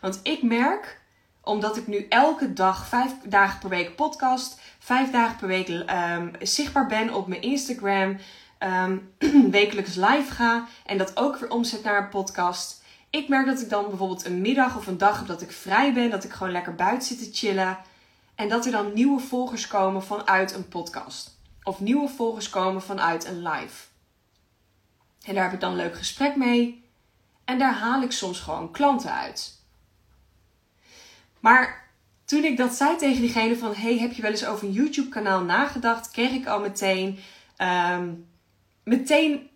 Want ik merk, omdat ik nu elke dag, vijf dagen per week podcast, vijf dagen per week um, zichtbaar ben op mijn Instagram, um, wekelijks live ga en dat ook weer omzet naar een podcast. Ik merk dat ik dan bijvoorbeeld een middag of een dag heb dat ik vrij ben, dat ik gewoon lekker buiten zit te chillen. En dat er dan nieuwe volgers komen vanuit een podcast. Of nieuwe volgers komen vanuit een live. En daar heb ik dan leuk gesprek mee. En daar haal ik soms gewoon klanten uit. Maar toen ik dat zei tegen diegene van... Hey, heb je wel eens over een YouTube kanaal nagedacht? Kreeg ik al meteen... Um, meteen...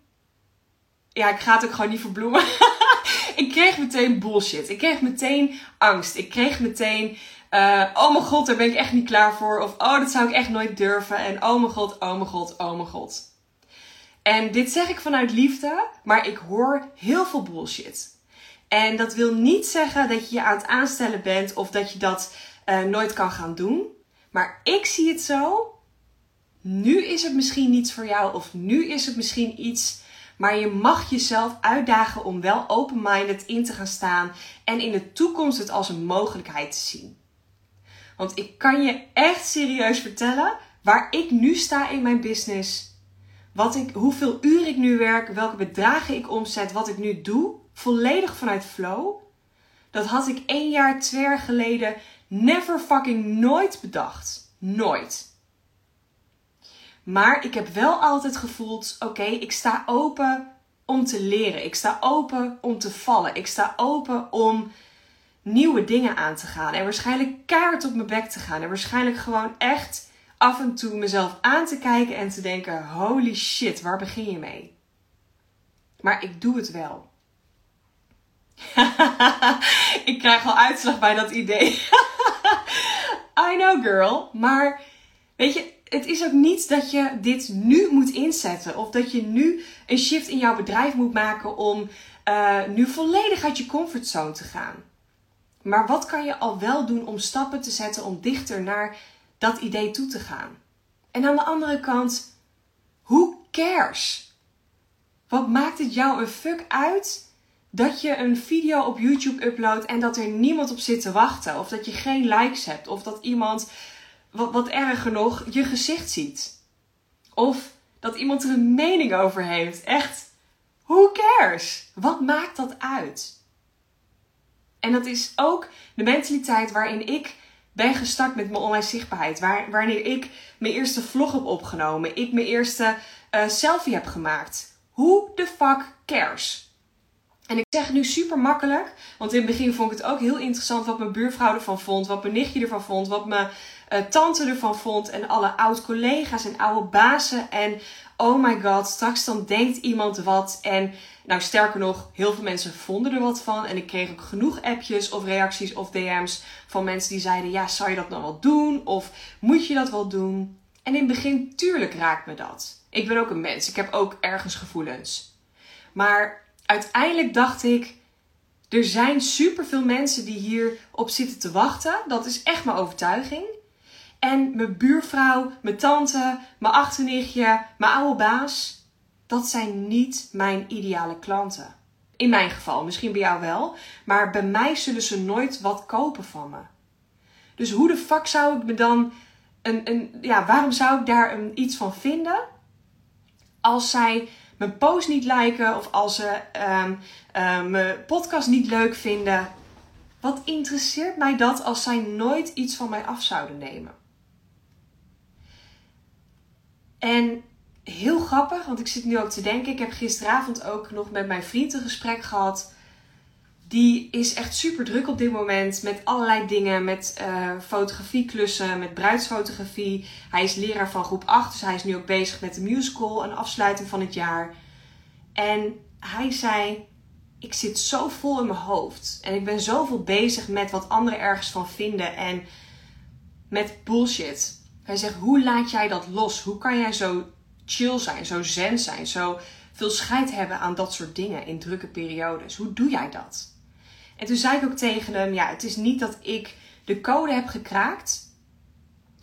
Ja, ik ga het ook gewoon niet verbloemen. ik kreeg meteen bullshit. Ik kreeg meteen angst. Ik kreeg meteen uh, oh mijn god, daar ben ik echt niet klaar voor. Of oh, dat zou ik echt nooit durven. En oh mijn god, oh mijn god, oh mijn god. En dit zeg ik vanuit liefde, maar ik hoor heel veel bullshit. En dat wil niet zeggen dat je je aan het aanstellen bent of dat je dat uh, nooit kan gaan doen. Maar ik zie het zo. Nu is het misschien niets voor jou of nu is het misschien iets. Maar je mag jezelf uitdagen om wel open-minded in te gaan staan en in de toekomst het als een mogelijkheid te zien. Want ik kan je echt serieus vertellen waar ik nu sta in mijn business. Wat ik, hoeveel uur ik nu werk, welke bedragen ik omzet, wat ik nu doe. Volledig vanuit flow. Dat had ik één jaar, twee jaar geleden never fucking nooit bedacht. Nooit. Maar ik heb wel altijd gevoeld: oké, ik sta open om te leren. Ik sta open om te vallen. Ik sta open om nieuwe dingen aan te gaan. En waarschijnlijk kaart op mijn bek te gaan. En waarschijnlijk gewoon echt af en toe mezelf aan te kijken en te denken: holy shit, waar begin je mee? Maar ik doe het wel. ik krijg al uitslag bij dat idee. I know, girl. Maar weet je, het is ook niet dat je dit nu moet inzetten. Of dat je nu een shift in jouw bedrijf moet maken om uh, nu volledig uit je comfortzone te gaan. Maar wat kan je al wel doen om stappen te zetten om dichter naar dat idee toe te gaan? En aan de andere kant, who cares? Wat maakt het jou een fuck uit dat je een video op YouTube uploadt en dat er niemand op zit te wachten. Of dat je geen likes hebt. Of dat iemand, wat, wat erger nog, je gezicht ziet. Of dat iemand er een mening over heeft. Echt, who cares? Wat maakt dat uit? En dat is ook de mentaliteit waarin ik ben gestart met mijn online zichtbaarheid. Waar, wanneer ik mijn eerste vlog heb opgenomen. Ik mijn eerste uh, selfie heb gemaakt. Who the fuck cares? En ik zeg nu super makkelijk, want in het begin vond ik het ook heel interessant wat mijn buurvrouw ervan vond, wat mijn nichtje ervan vond, wat mijn uh, tante ervan vond en alle oud-collega's en oude bazen. En oh my god, straks dan denkt iemand wat. En nou, sterker nog, heel veel mensen vonden er wat van. En ik kreeg ook genoeg appjes of reacties of DM's van mensen die zeiden: Ja, zou je dat nou wel doen? Of moet je dat wel doen? En in het begin, tuurlijk raakt me dat. Ik ben ook een mens, ik heb ook ergens gevoelens. Maar uiteindelijk dacht ik, er zijn superveel mensen die hier op zitten te wachten. Dat is echt mijn overtuiging. En mijn buurvrouw, mijn tante, mijn achternichtje, mijn oude baas, dat zijn niet mijn ideale klanten. In mijn geval, misschien bij jou wel, maar bij mij zullen ze nooit wat kopen van me. Dus hoe de fuck zou ik me dan een, een ja, waarom zou ik daar een, iets van vinden als zij mijn post niet liken of als ze um, mijn podcast niet leuk vinden. Wat interesseert mij dat als zij nooit iets van mij af zouden nemen? En heel grappig, want ik zit nu ook te denken. Ik heb gisteravond ook nog met mijn vriend een gesprek gehad die is echt super druk op dit moment met allerlei dingen. Met uh, fotografieklussen, met bruidsfotografie. Hij is leraar van groep 8, dus hij is nu ook bezig met de musical, een afsluiting van het jaar. En hij zei: Ik zit zo vol in mijn hoofd. En ik ben zoveel bezig met wat anderen ergens van vinden. En met bullshit. Hij zegt: Hoe laat jij dat los? Hoe kan jij zo chill zijn, zo zen zijn, zo veel scheid hebben aan dat soort dingen in drukke periodes? Hoe doe jij dat? En toen zei ik ook tegen hem: Ja, het is niet dat ik de code heb gekraakt.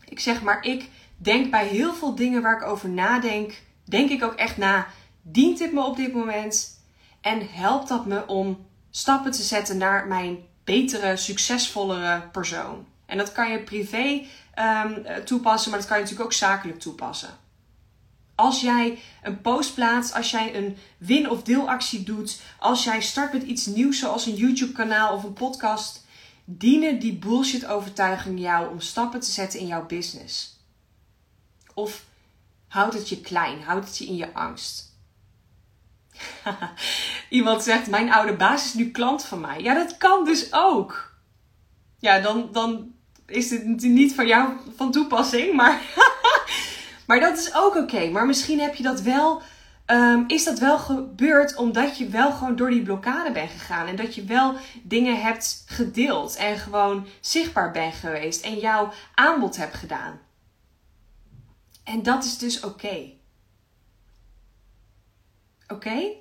Ik zeg maar, ik denk bij heel veel dingen waar ik over nadenk, denk ik ook echt na. Dient dit me op dit moment? En helpt dat me om stappen te zetten naar mijn betere, succesvollere persoon? En dat kan je privé um, toepassen, maar dat kan je natuurlijk ook zakelijk toepassen. Als jij een post plaatst, als jij een win- of deelactie doet, als jij start met iets nieuws zoals een YouTube-kanaal of een podcast, dienen die bullshit-overtuigingen jou om stappen te zetten in jouw business? Of houdt het je klein, houdt het je in je angst? Iemand zegt: Mijn oude baas is nu klant van mij. Ja, dat kan dus ook. Ja, dan, dan is dit niet van jou van toepassing, maar Maar dat is ook oké. Maar misschien heb je dat wel. Um, is dat wel gebeurd omdat je wel gewoon door die blokkade bent gegaan. En dat je wel dingen hebt gedeeld. En gewoon zichtbaar bent geweest. En jouw aanbod hebt gedaan. En dat is dus oké. Oké?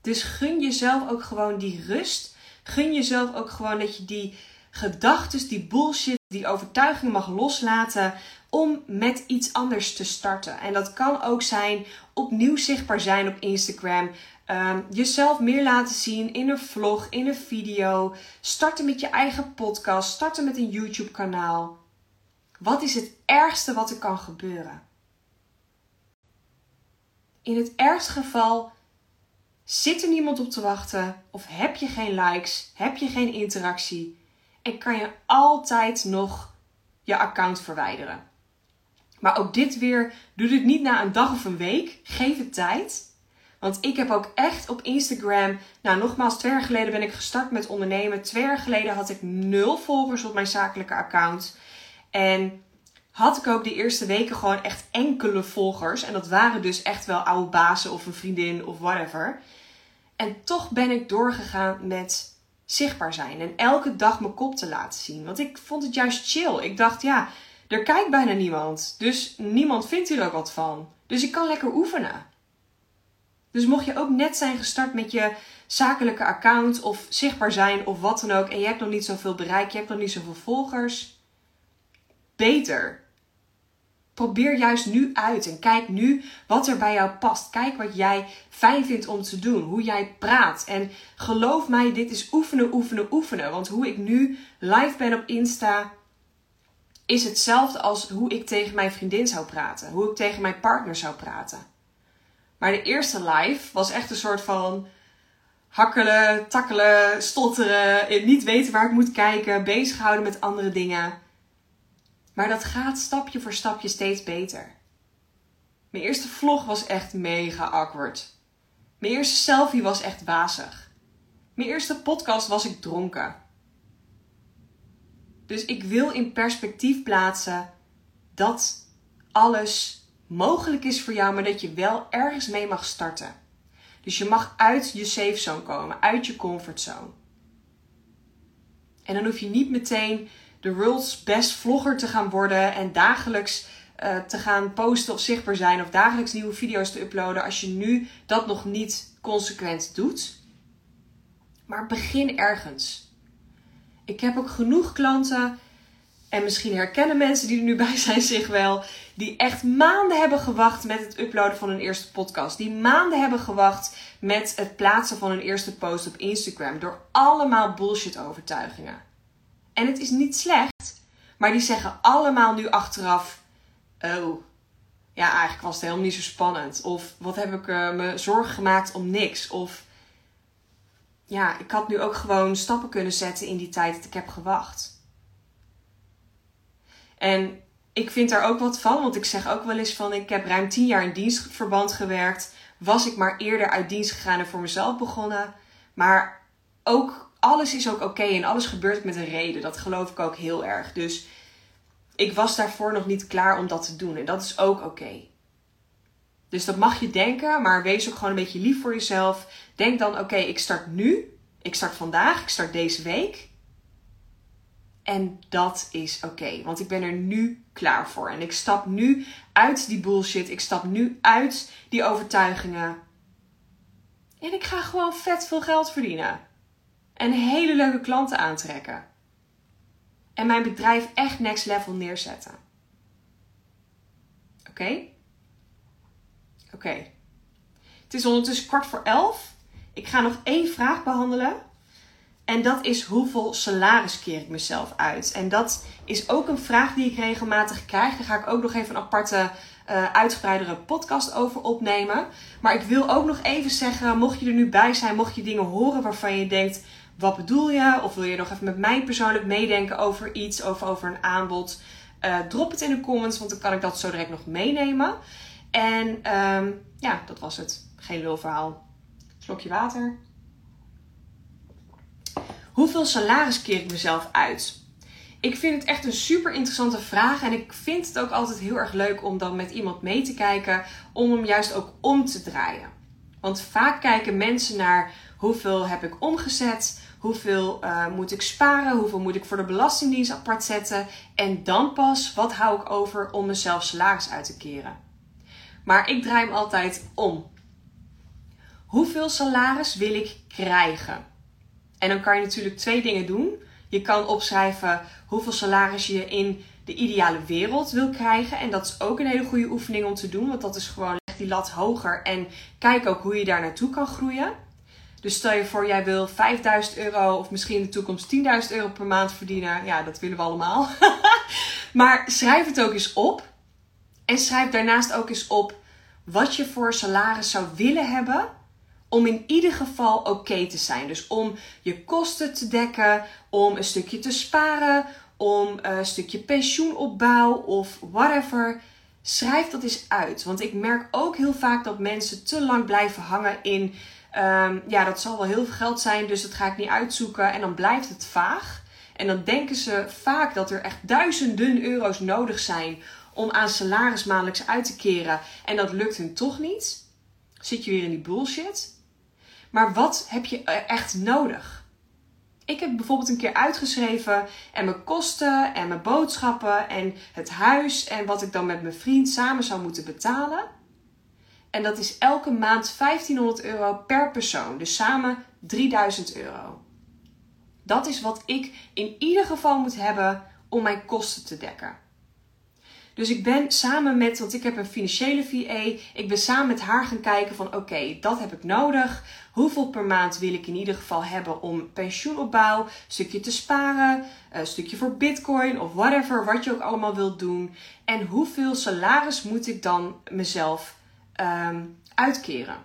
Dus gun jezelf ook gewoon die rust. Gun jezelf ook gewoon dat je die gedachten, die bullshit, die overtuigingen mag loslaten om met iets anders te starten. En dat kan ook zijn opnieuw zichtbaar zijn op Instagram. Um, jezelf meer laten zien in een vlog, in een video. Starten met je eigen podcast. Starten met een YouTube kanaal. Wat is het ergste wat er kan gebeuren? In het ergste geval zit er niemand op te wachten of heb je geen likes, heb je geen interactie en kan je altijd nog je account verwijderen. Maar ook dit weer, doe dit niet na een dag of een week. Geef het tijd. Want ik heb ook echt op Instagram, nou nogmaals, twee jaar geleden ben ik gestart met ondernemen. Twee jaar geleden had ik nul volgers op mijn zakelijke account. En had ik ook de eerste weken gewoon echt enkele volgers. En dat waren dus echt wel oude bazen of een vriendin of whatever. En toch ben ik doorgegaan met zichtbaar zijn. En elke dag mijn kop te laten zien. Want ik vond het juist chill. Ik dacht, ja, er kijkt bijna niemand. Dus niemand vindt hier ook wat van. Dus ik kan lekker oefenen. Dus mocht je ook net zijn gestart met je zakelijke account of zichtbaar zijn of wat dan ook. En je hebt nog niet zoveel bereik, je hebt nog niet zoveel volgers. Beter. probeer juist nu uit en kijk nu wat er bij jou past. Kijk wat jij fijn vindt om te doen, hoe jij praat. En geloof mij, dit is oefenen, oefenen, oefenen. Want hoe ik nu live ben op Insta is hetzelfde als hoe ik tegen mijn vriendin zou praten, hoe ik tegen mijn partner zou praten. Maar de eerste live was echt een soort van hakkelen, takkelen, stotteren, niet weten waar ik moet kijken, bezighouden met andere dingen. Maar dat gaat stapje voor stapje steeds beter. Mijn eerste vlog was echt mega awkward. Mijn eerste selfie was echt wazig. Mijn eerste podcast was ik dronken. Dus ik wil in perspectief plaatsen dat alles mogelijk is voor jou, maar dat je wel ergens mee mag starten. Dus je mag uit je safe zone komen, uit je comfortzone. En dan hoef je niet meteen de world's best vlogger te gaan worden en dagelijks uh, te gaan posten of zichtbaar zijn of dagelijks nieuwe video's te uploaden als je nu dat nog niet consequent doet. Maar begin ergens. Ik heb ook genoeg klanten en misschien herkennen mensen die er nu bij zijn zich wel, die echt maanden hebben gewacht met het uploaden van hun eerste podcast. Die maanden hebben gewacht met het plaatsen van hun eerste post op Instagram. Door allemaal bullshit overtuigingen. En het is niet slecht, maar die zeggen allemaal nu achteraf: Oh, ja, eigenlijk was het helemaal niet zo spannend. Of wat heb ik uh, me zorgen gemaakt om niks. Of ja, ik had nu ook gewoon stappen kunnen zetten in die tijd dat ik heb gewacht. En ik vind daar ook wat van, want ik zeg ook wel eens van: ik heb ruim tien jaar in dienstverband gewerkt. Was ik maar eerder uit dienst gegaan en voor mezelf begonnen. Maar ook alles is ook oké en alles gebeurt met een reden. Dat geloof ik ook heel erg. Dus ik was daarvoor nog niet klaar om dat te doen. En dat is ook oké. Dus dat mag je denken, maar wees ook gewoon een beetje lief voor jezelf. Denk dan: oké, ik start nu. Ik start vandaag. Ik start deze week. En dat is oké, want ik ben er nu klaar voor. En ik stap nu uit die bullshit. Ik stap nu uit die overtuigingen. En ik ga gewoon vet veel geld verdienen en hele leuke klanten aantrekken. En mijn bedrijf echt next level neerzetten. Oké? Oké. Het is ondertussen kwart voor elf. Ik ga nog één vraag behandelen. En dat is hoeveel salaris keer ik mezelf uit? En dat is ook een vraag die ik regelmatig krijg. Daar ga ik ook nog even een aparte, uh, uitgebreidere podcast over opnemen. Maar ik wil ook nog even zeggen, mocht je er nu bij zijn, mocht je dingen horen waarvan je denkt, wat bedoel je? Of wil je nog even met mij persoonlijk meedenken over iets, over, over een aanbod? Uh, drop het in de comments, want dan kan ik dat zo direct nog meenemen. En um, ja, dat was het. Geen lulverhaal. Slokje water. Hoeveel salaris keer ik mezelf uit? Ik vind het echt een super interessante vraag. En ik vind het ook altijd heel erg leuk om dan met iemand mee te kijken. Om hem juist ook om te draaien. Want vaak kijken mensen naar hoeveel heb ik omgezet, Hoeveel uh, moet ik sparen? Hoeveel moet ik voor de Belastingdienst apart zetten? En dan pas, wat hou ik over om mezelf salaris uit te keren? Maar ik draai hem altijd om. Hoeveel salaris wil ik krijgen? En dan kan je natuurlijk twee dingen doen. Je kan opschrijven hoeveel salaris je in de ideale wereld wil krijgen. En dat is ook een hele goede oefening om te doen. Want dat is gewoon leg die lat hoger en kijk ook hoe je daar naartoe kan groeien. Dus stel je voor, jij wil 5000 euro of misschien in de toekomst 10.000 euro per maand verdienen. Ja, dat willen we allemaal. maar schrijf het ook eens op. En schrijf daarnaast ook eens op wat je voor salaris zou willen hebben. Om in ieder geval oké te zijn. Dus om je kosten te dekken, om een stukje te sparen, om een stukje pensioenopbouw of whatever. Schrijf dat eens uit. Want ik merk ook heel vaak dat mensen te lang blijven hangen in Um, ja, dat zal wel heel veel geld zijn, dus dat ga ik niet uitzoeken. En dan blijft het vaag. En dan denken ze vaak dat er echt duizenden euro's nodig zijn om aan salaris maandelijks uit te keren. En dat lukt hun toch niet. Zit je weer in die bullshit. Maar wat heb je echt nodig? Ik heb bijvoorbeeld een keer uitgeschreven en mijn kosten en mijn boodschappen en het huis en wat ik dan met mijn vriend samen zou moeten betalen. En dat is elke maand 1500 euro per persoon. Dus samen 3000 euro. Dat is wat ik in ieder geval moet hebben om mijn kosten te dekken. Dus ik ben samen met, want ik heb een financiële VA, ik ben samen met haar gaan kijken van oké, dat heb ik nodig. Hoeveel per maand wil ik in ieder geval hebben om pensioenopbouw, stukje te sparen, een stukje voor bitcoin of whatever, wat je ook allemaal wilt doen. En hoeveel salaris moet ik dan mezelf ehm, uitkeren?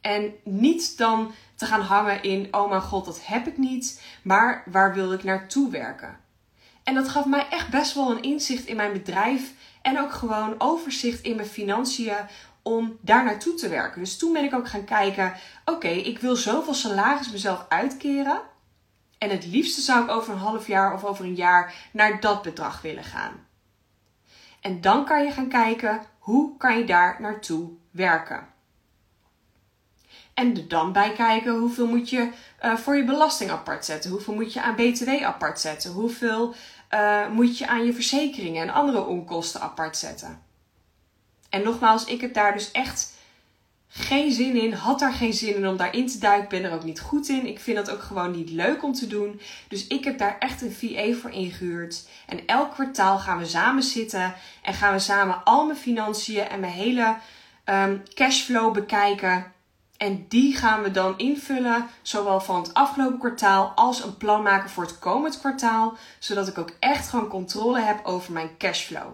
En niet dan te gaan hangen in, oh mijn god, dat heb ik niet, maar waar wil ik naartoe werken? En dat gaf mij echt best wel een inzicht in mijn bedrijf en ook gewoon overzicht in mijn financiën om daar naartoe te werken. Dus toen ben ik ook gaan kijken, oké, ik wil zoveel salaris mezelf uitkeren. En het liefste zou ik over een half jaar of over een jaar naar dat bedrag willen gaan. En dan kan je gaan kijken, hoe kan je daar naartoe werken? En er dan bij kijken hoeveel moet je uh, voor je belasting apart zetten. Hoeveel moet je aan BTW apart zetten. Hoeveel uh, moet je aan je verzekeringen en andere onkosten apart zetten. En nogmaals, ik heb daar dus echt geen zin in. Had daar geen zin in om daarin te duiken. Ben er ook niet goed in. Ik vind dat ook gewoon niet leuk om te doen. Dus ik heb daar echt een VA voor ingehuurd. En elk kwartaal gaan we samen zitten. En gaan we samen al mijn financiën en mijn hele um, cashflow bekijken. En die gaan we dan invullen, zowel van het afgelopen kwartaal als een plan maken voor het komend kwartaal, zodat ik ook echt gewoon controle heb over mijn cashflow.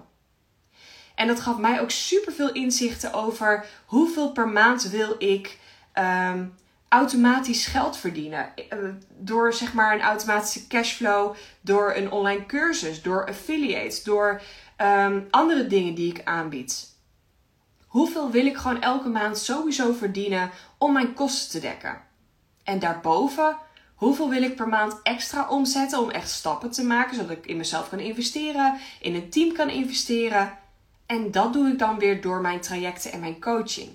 En dat gaf mij ook super veel inzichten over hoeveel per maand wil ik um, automatisch geld verdienen. Eh, door zeg maar een automatische cashflow, door een online cursus, door affiliates, door um, andere dingen die ik aanbied. Hoeveel wil ik gewoon elke maand sowieso verdienen om mijn kosten te dekken? En daarboven, hoeveel wil ik per maand extra omzetten om echt stappen te maken, zodat ik in mezelf kan investeren, in een team kan investeren? En dat doe ik dan weer door mijn trajecten en mijn coaching.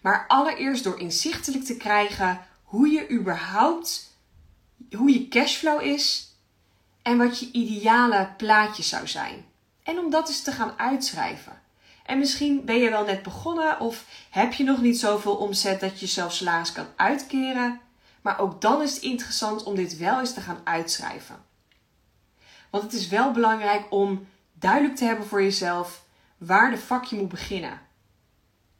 Maar allereerst door inzichtelijk te krijgen hoe je überhaupt, hoe je cashflow is en wat je ideale plaatje zou zijn. En om dat eens te gaan uitschrijven. En misschien ben je wel net begonnen of heb je nog niet zoveel omzet dat je zelf salaris kan uitkeren. Maar ook dan is het interessant om dit wel eens te gaan uitschrijven. Want het is wel belangrijk om duidelijk te hebben voor jezelf waar de fuck je moet beginnen.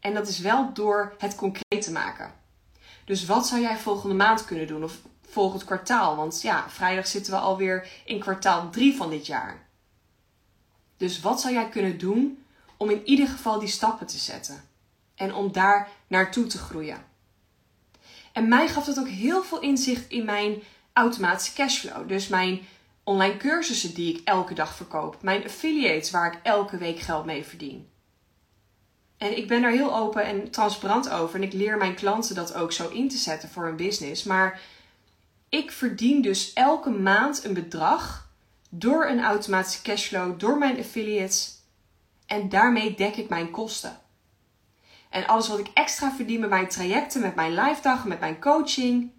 En dat is wel door het concreet te maken. Dus wat zou jij volgende maand kunnen doen of volgend kwartaal? Want ja, vrijdag zitten we alweer in kwartaal 3 van dit jaar. Dus wat zou jij kunnen doen om in ieder geval die stappen te zetten en om daar naartoe te groeien. En mij gaf dat ook heel veel inzicht in mijn automatische cashflow. Dus mijn online cursussen die ik elke dag verkoop, mijn affiliates waar ik elke week geld mee verdien. En ik ben daar heel open en transparant over en ik leer mijn klanten dat ook zo in te zetten voor hun business. Maar ik verdien dus elke maand een bedrag door een automatische cashflow, door mijn affiliates en daarmee dek ik mijn kosten. En alles wat ik extra verdien met mijn trajecten, met mijn live dagen, met mijn coaching,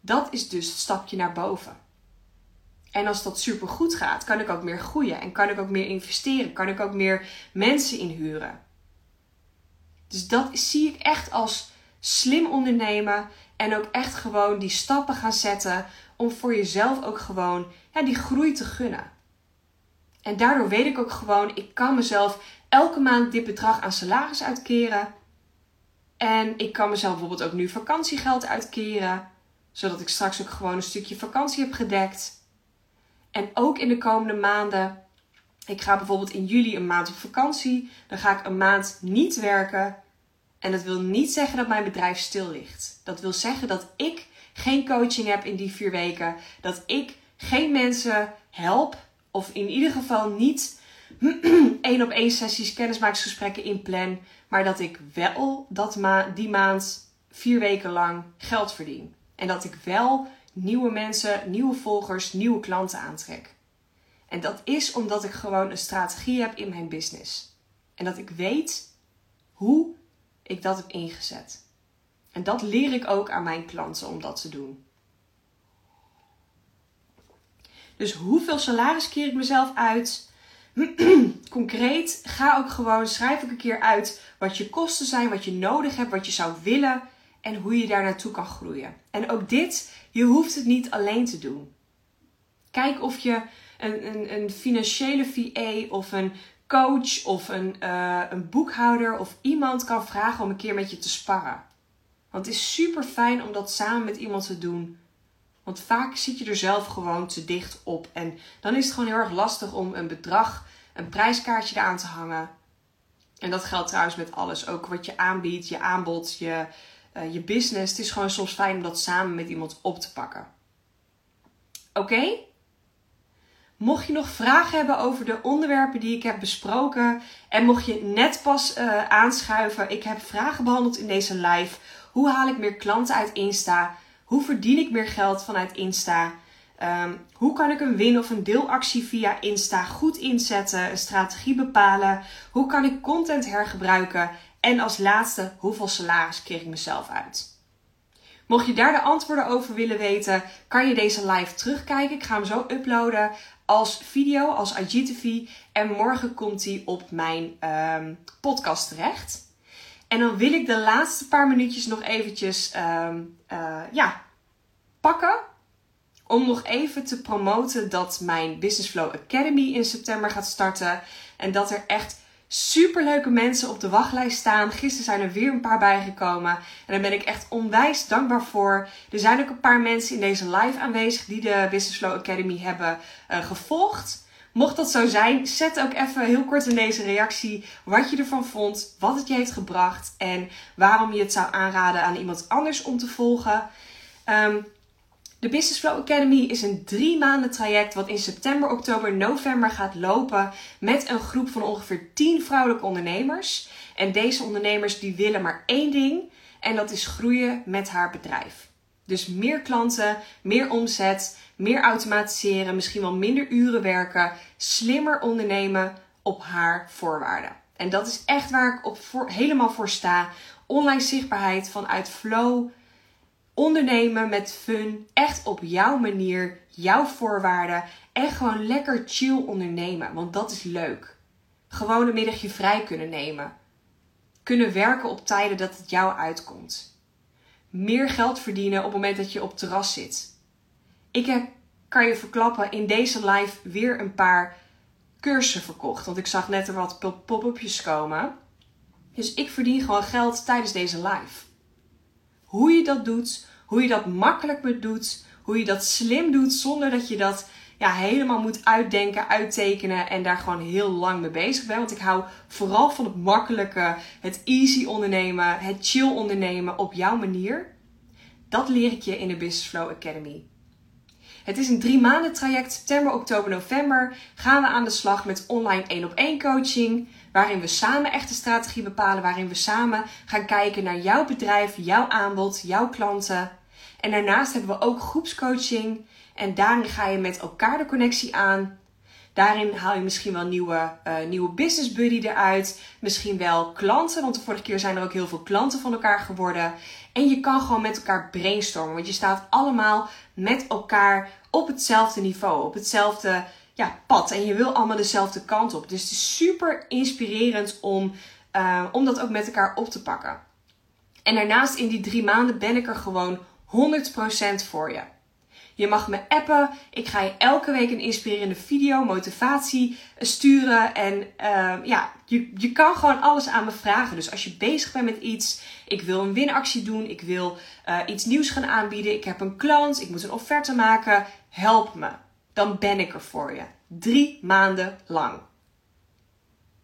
dat is dus het stapje naar boven. En als dat super goed gaat, kan ik ook meer groeien en kan ik ook meer investeren, kan ik ook meer mensen inhuren. Dus dat zie ik echt als slim ondernemen en ook echt gewoon die stappen gaan zetten om voor jezelf ook gewoon ja, die groei te gunnen. En daardoor weet ik ook gewoon, ik kan mezelf elke maand dit bedrag aan salaris uitkeren. En ik kan mezelf bijvoorbeeld ook nu vakantiegeld uitkeren. Zodat ik straks ook gewoon een stukje vakantie heb gedekt. En ook in de komende maanden. Ik ga bijvoorbeeld in juli een maand op vakantie. Dan ga ik een maand niet werken. En dat wil niet zeggen dat mijn bedrijf stil ligt. Dat wil zeggen dat ik geen coaching heb in die vier weken. Dat ik geen mensen help of in ieder geval niet één op één sessies, kennismakingsgesprekken inplan. Maar dat ik wel dat ma die maand vier weken lang geld verdien. En dat ik wel nieuwe mensen, nieuwe volgers, nieuwe klanten aantrek. En dat is omdat ik gewoon een strategie heb in mijn business. En dat ik weet hoe ik dat heb ingezet. En dat leer ik ook aan mijn klanten om dat te doen. Dus hoeveel salaris keer ik mezelf uit? Concreet, ga ook gewoon, schrijf ook een keer uit wat je kosten zijn, wat je nodig hebt, wat je zou willen en hoe je daar naartoe kan groeien. En ook dit, je hoeft het niet alleen te doen. Kijk of je een, een, een financiële VA of een coach of een, uh, een boekhouder of iemand kan vragen om een keer met je te sparren. Want het is super fijn om dat samen met iemand te doen. Want vaak zit je er zelf gewoon te dicht op. En dan is het gewoon heel erg lastig om een bedrag, een prijskaartje eraan te hangen. En dat geldt trouwens met alles. Ook wat je aanbiedt, je aanbod, je, uh, je business. Het is gewoon soms fijn om dat samen met iemand op te pakken. Oké? Mocht je nog vragen hebben over de onderwerpen die ik heb besproken en mocht je net pas uh, aanschuiven, ik heb vragen behandeld in deze live. Hoe haal ik meer klanten uit Insta? Hoe verdien ik meer geld vanuit Insta? Um, hoe kan ik een win- of een deelactie via Insta goed inzetten, een strategie bepalen? Hoe kan ik content hergebruiken? En als laatste, hoeveel salaris kreeg ik mezelf uit? Mocht je daar de antwoorden over willen weten, kan je deze live terugkijken. Ik ga hem zo uploaden als video, als IGTV. En morgen komt hij op mijn um, podcast terecht. En dan wil ik de laatste paar minuutjes nog eventjes um, uh, ja, pakken. Om nog even te promoten dat mijn Business Flow Academy in september gaat starten. En dat er echt superleuke mensen op de wachtlijst staan. Gisteren zijn er weer een paar bijgekomen. En daar ben ik echt onwijs dankbaar voor. Er zijn ook een paar mensen in deze live aanwezig die de Business Flow Academy hebben uh, gevolgd. Mocht dat zo zijn, zet ook even heel kort in deze reactie wat je ervan vond, wat het je heeft gebracht en waarom je het zou aanraden aan iemand anders om te volgen. Um, de Business Flow Academy is een drie maanden traject wat in september, oktober, november gaat lopen met een groep van ongeveer 10 vrouwelijke ondernemers. En deze ondernemers die willen maar één ding en dat is groeien met haar bedrijf. Dus meer klanten, meer omzet, meer automatiseren, misschien wel minder uren werken, slimmer ondernemen op haar voorwaarden. En dat is echt waar ik op helemaal voor sta. Online zichtbaarheid vanuit flow, ondernemen met fun, echt op jouw manier, jouw voorwaarden en gewoon lekker chill ondernemen, want dat is leuk. Gewoon een middagje vrij kunnen nemen. Kunnen werken op tijden dat het jou uitkomt. Meer geld verdienen op het moment dat je op terras zit. Ik heb, kan je verklappen, in deze live weer een paar cursussen verkocht. Want ik zag net er wat pop-upjes komen. Dus ik verdien gewoon geld tijdens deze live. Hoe je dat doet, hoe je dat makkelijk doet, hoe je dat slim doet zonder dat je dat ja, helemaal moet uitdenken, uittekenen en daar gewoon heel lang mee bezig bent. Want ik hou vooral van het makkelijke, het easy ondernemen, het chill ondernemen op jouw manier. Dat leer ik je in de Business Flow Academy. Het is een drie maanden traject, september, oktober, november. Gaan we aan de slag met online één op één coaching. Waarin we samen echt de strategie bepalen. Waarin we samen gaan kijken naar jouw bedrijf, jouw aanbod, jouw klanten. En daarnaast hebben we ook groepscoaching. En daarin ga je met elkaar de connectie aan. Daarin haal je misschien wel nieuwe, uh, nieuwe business buddy eruit. Misschien wel klanten, want de vorige keer zijn er ook heel veel klanten van elkaar geworden. En je kan gewoon met elkaar brainstormen, want je staat allemaal met elkaar op hetzelfde niveau, op hetzelfde ja, pad. En je wil allemaal dezelfde kant op. Dus het is super inspirerend om, uh, om dat ook met elkaar op te pakken. En daarnaast in die drie maanden ben ik er gewoon 100% voor je. Je mag me appen. Ik ga je elke week een inspirerende video, motivatie sturen. En uh, ja, je, je kan gewoon alles aan me vragen. Dus als je bezig bent met iets, ik wil een winactie doen, ik wil uh, iets nieuws gaan aanbieden, ik heb een klant, ik moet een offerte maken, help me. Dan ben ik er voor je. Drie maanden lang.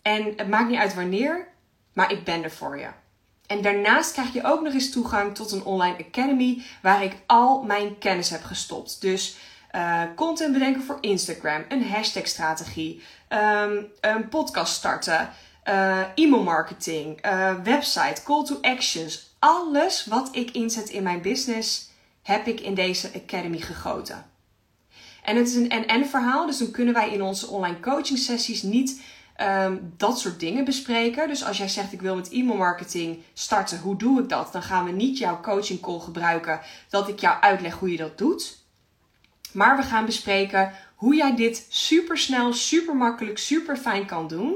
En het maakt niet uit wanneer, maar ik ben er voor je. En daarnaast krijg je ook nog eens toegang tot een online academy waar ik al mijn kennis heb gestopt. Dus uh, content bedenken voor Instagram, een hashtag strategie, um, een podcast starten, uh, e-mail marketing, uh, website, call to actions. Alles wat ik inzet in mijn business heb ik in deze academy gegoten. En het is een en-en verhaal, dus dan kunnen wij in onze online coaching sessies niet um, dat soort dingen bespreken. Dus als jij zegt ik wil met e-mail marketing starten, hoe doe ik dat? Dan gaan we niet jouw coaching call gebruiken dat ik jou uitleg hoe je dat doet. Maar we gaan bespreken hoe jij dit super snel, super makkelijk, super fijn kan doen.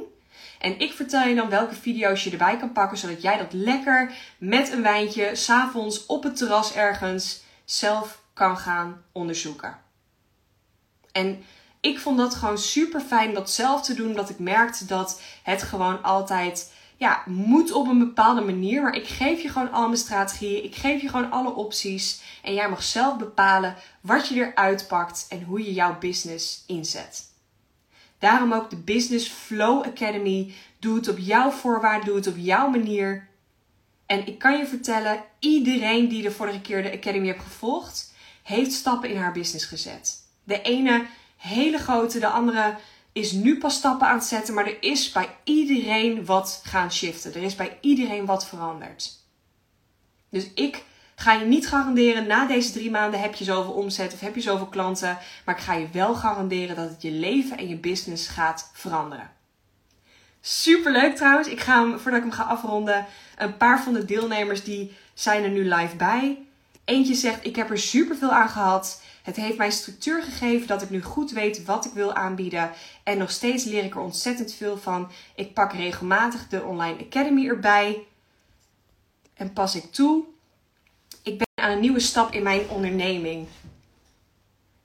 En ik vertel je dan welke video's je erbij kan pakken, zodat jij dat lekker met een wijntje, s'avonds op het terras ergens, zelf kan gaan onderzoeken. En ik vond dat gewoon super fijn dat zelf te doen. Omdat ik merkte dat het gewoon altijd ja, moet op een bepaalde manier. Maar ik geef je gewoon al mijn strategieën. Ik geef je gewoon alle opties. En jij mag zelf bepalen wat je eruit pakt en hoe je jouw business inzet. Daarom ook de Business Flow Academy. Doe het op jouw voorwaarden, doe het op jouw manier. En ik kan je vertellen, iedereen die de vorige keer de Academy heeft gevolgd, heeft stappen in haar business gezet. De ene hele grote, de andere is nu pas stappen aan het zetten, maar er is bij iedereen wat gaan shiften. Er is bij iedereen wat veranderd. Dus ik ga je niet garanderen, na deze drie maanden heb je zoveel omzet of heb je zoveel klanten. Maar ik ga je wel garanderen dat het je leven en je business gaat veranderen. Super leuk trouwens. Ik ga hem, voordat ik hem ga afronden, een paar van de deelnemers die zijn er nu live bij. Eentje zegt, ik heb er super veel aan gehad. Het heeft mij structuur gegeven dat ik nu goed weet wat ik wil aanbieden. En nog steeds leer ik er ontzettend veel van. Ik pak regelmatig de Online Academy erbij. En pas ik toe. Ik ben aan een nieuwe stap in mijn onderneming.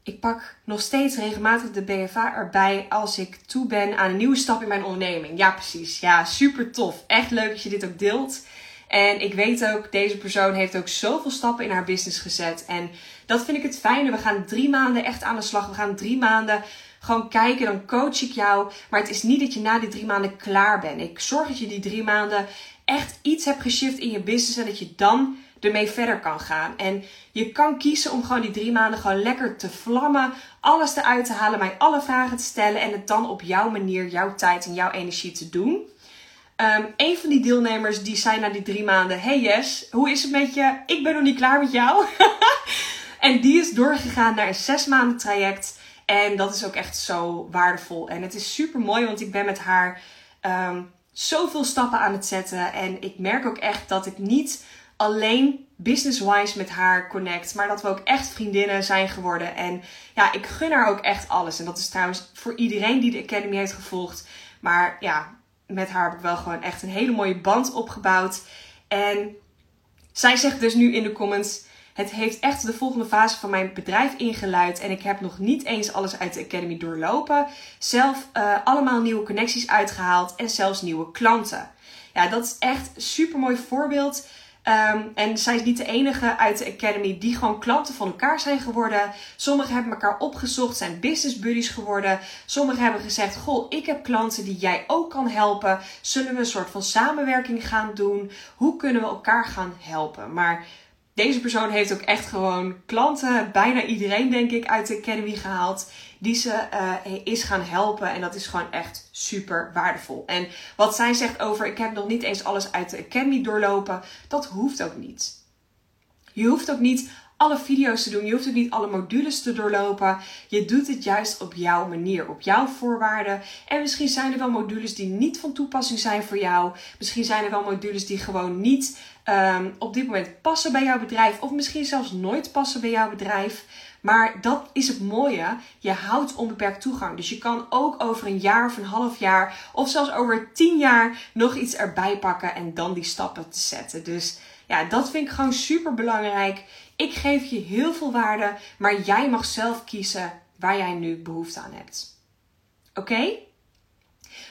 Ik pak nog steeds regelmatig de BFA erbij als ik toe ben aan een nieuwe stap in mijn onderneming. Ja, precies. Ja, super tof. Echt leuk dat je dit ook deelt. En ik weet ook, deze persoon heeft ook zoveel stappen in haar business gezet. En dat vind ik het fijne. We gaan drie maanden echt aan de slag. We gaan drie maanden gewoon kijken. Dan coach ik jou. Maar het is niet dat je na die drie maanden klaar bent. Ik zorg dat je die drie maanden echt iets hebt geshift in je business. En dat je dan ermee verder kan gaan. En je kan kiezen om gewoon die drie maanden gewoon lekker te vlammen. Alles eruit te halen. Mij alle vragen te stellen. En het dan op jouw manier, jouw tijd en jouw energie te doen. Um, een van die deelnemers die zei na die drie maanden: Hey Yes, hoe is het met je? Ik ben nog niet klaar met jou. en die is doorgegaan naar een zes maanden traject. En dat is ook echt zo waardevol. En het is super mooi, want ik ben met haar um, zoveel stappen aan het zetten. En ik merk ook echt dat ik niet alleen business-wise met haar connect, maar dat we ook echt vriendinnen zijn geworden. En ja, ik gun haar ook echt alles. En dat is trouwens voor iedereen die de Academy heeft gevolgd. Maar ja, met haar heb ik wel gewoon echt een hele mooie band opgebouwd. En zij zegt dus nu in de comments: Het heeft echt de volgende fase van mijn bedrijf ingeluid. En ik heb nog niet eens alles uit de Academy doorlopen. Zelf uh, allemaal nieuwe connecties uitgehaald en zelfs nieuwe klanten. Ja, dat is echt een super mooi voorbeeld. Um, en zij is niet de enige uit de Academy die gewoon klanten van elkaar zijn geworden. Sommigen hebben elkaar opgezocht, zijn business buddies geworden. Sommigen hebben gezegd: Goh, ik heb klanten die jij ook kan helpen. Zullen we een soort van samenwerking gaan doen? Hoe kunnen we elkaar gaan helpen? Maar deze persoon heeft ook echt gewoon klanten, bijna iedereen denk ik, uit de Academy gehaald. Die ze uh, is gaan helpen. En dat is gewoon echt super waardevol. En wat zij zegt over: ik heb nog niet eens alles uit de Academy doorlopen. Dat hoeft ook niet. Je hoeft ook niet alle video's te doen. Je hoeft ook niet alle modules te doorlopen. Je doet het juist op jouw manier, op jouw voorwaarden. En misschien zijn er wel modules die niet van toepassing zijn voor jou. Misschien zijn er wel modules die gewoon niet um, op dit moment passen bij jouw bedrijf. Of misschien zelfs nooit passen bij jouw bedrijf. Maar dat is het mooie. Je houdt onbeperkt toegang. Dus je kan ook over een jaar of een half jaar of zelfs over tien jaar nog iets erbij pakken en dan die stappen te zetten. Dus ja, dat vind ik gewoon super belangrijk. Ik geef je heel veel waarde, maar jij mag zelf kiezen waar jij nu behoefte aan hebt. Oké?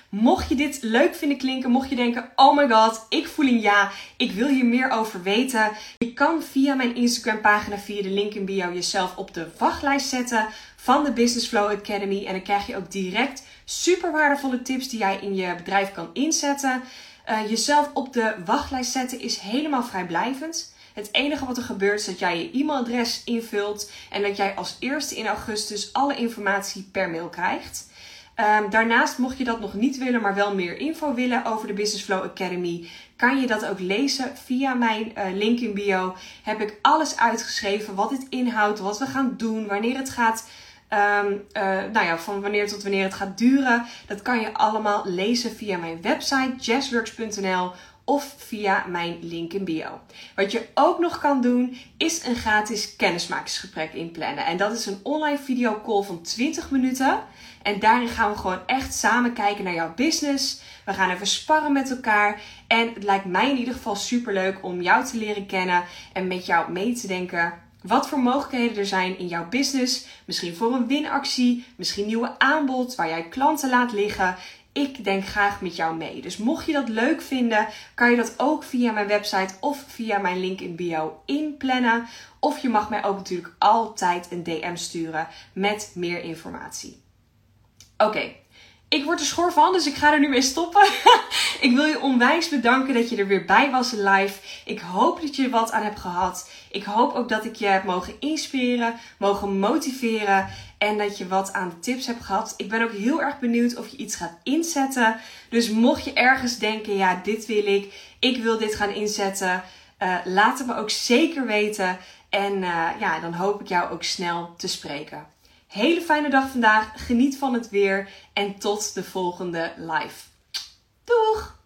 Mocht je dit leuk vinden klinken, mocht je denken: oh my god, ik voel een ja, ik wil hier meer over weten. Je kan via mijn Instagram pagina, via de link in bio, jezelf op de wachtlijst zetten van de Business Flow Academy. En dan krijg je ook direct super waardevolle tips die jij in je bedrijf kan inzetten. Uh, jezelf op de wachtlijst zetten is helemaal vrijblijvend. Het enige wat er gebeurt is dat jij je e-mailadres invult en dat jij als eerste in augustus alle informatie per mail krijgt. Um, daarnaast, mocht je dat nog niet willen, maar wel meer info willen over de Business Flow Academy, kan je dat ook lezen via mijn uh, link in bio. Heb ik alles uitgeschreven, wat het inhoudt, wat we gaan doen, wanneer het gaat. Um, uh, nou ja, van wanneer tot wanneer het gaat duren. Dat kan je allemaal lezen via mijn website jazzworks.nl of via mijn link in bio. Wat je ook nog kan doen, is een gratis kennismakingsgesprek inplannen. En dat is een online videocall van 20 minuten. En daarin gaan we gewoon echt samen kijken naar jouw business. We gaan even sparren met elkaar. En het lijkt mij in ieder geval super leuk om jou te leren kennen en met jou mee te denken wat voor mogelijkheden er zijn in jouw business. Misschien voor een winactie, misschien nieuwe aanbod waar jij klanten laat liggen. Ik denk graag met jou mee. Dus mocht je dat leuk vinden, kan je dat ook via mijn website of via mijn link in bio inplannen. Of je mag mij ook natuurlijk altijd een DM sturen met meer informatie. Oké, ik word er schor van, dus ik ga er nu mee stoppen. ik wil je onwijs bedanken dat je er weer bij was live. Ik hoop dat je er wat aan hebt gehad. Ik hoop ook dat ik je heb mogen inspireren, mogen motiveren en dat je wat aan de tips hebt gehad. Ik ben ook heel erg benieuwd of je iets gaat inzetten. Dus mocht je ergens denken, ja, dit wil ik, ik wil dit gaan inzetten, uh, laat het me ook zeker weten. En uh, ja, dan hoop ik jou ook snel te spreken. Hele fijne dag vandaag. Geniet van het weer en tot de volgende live. Doeg!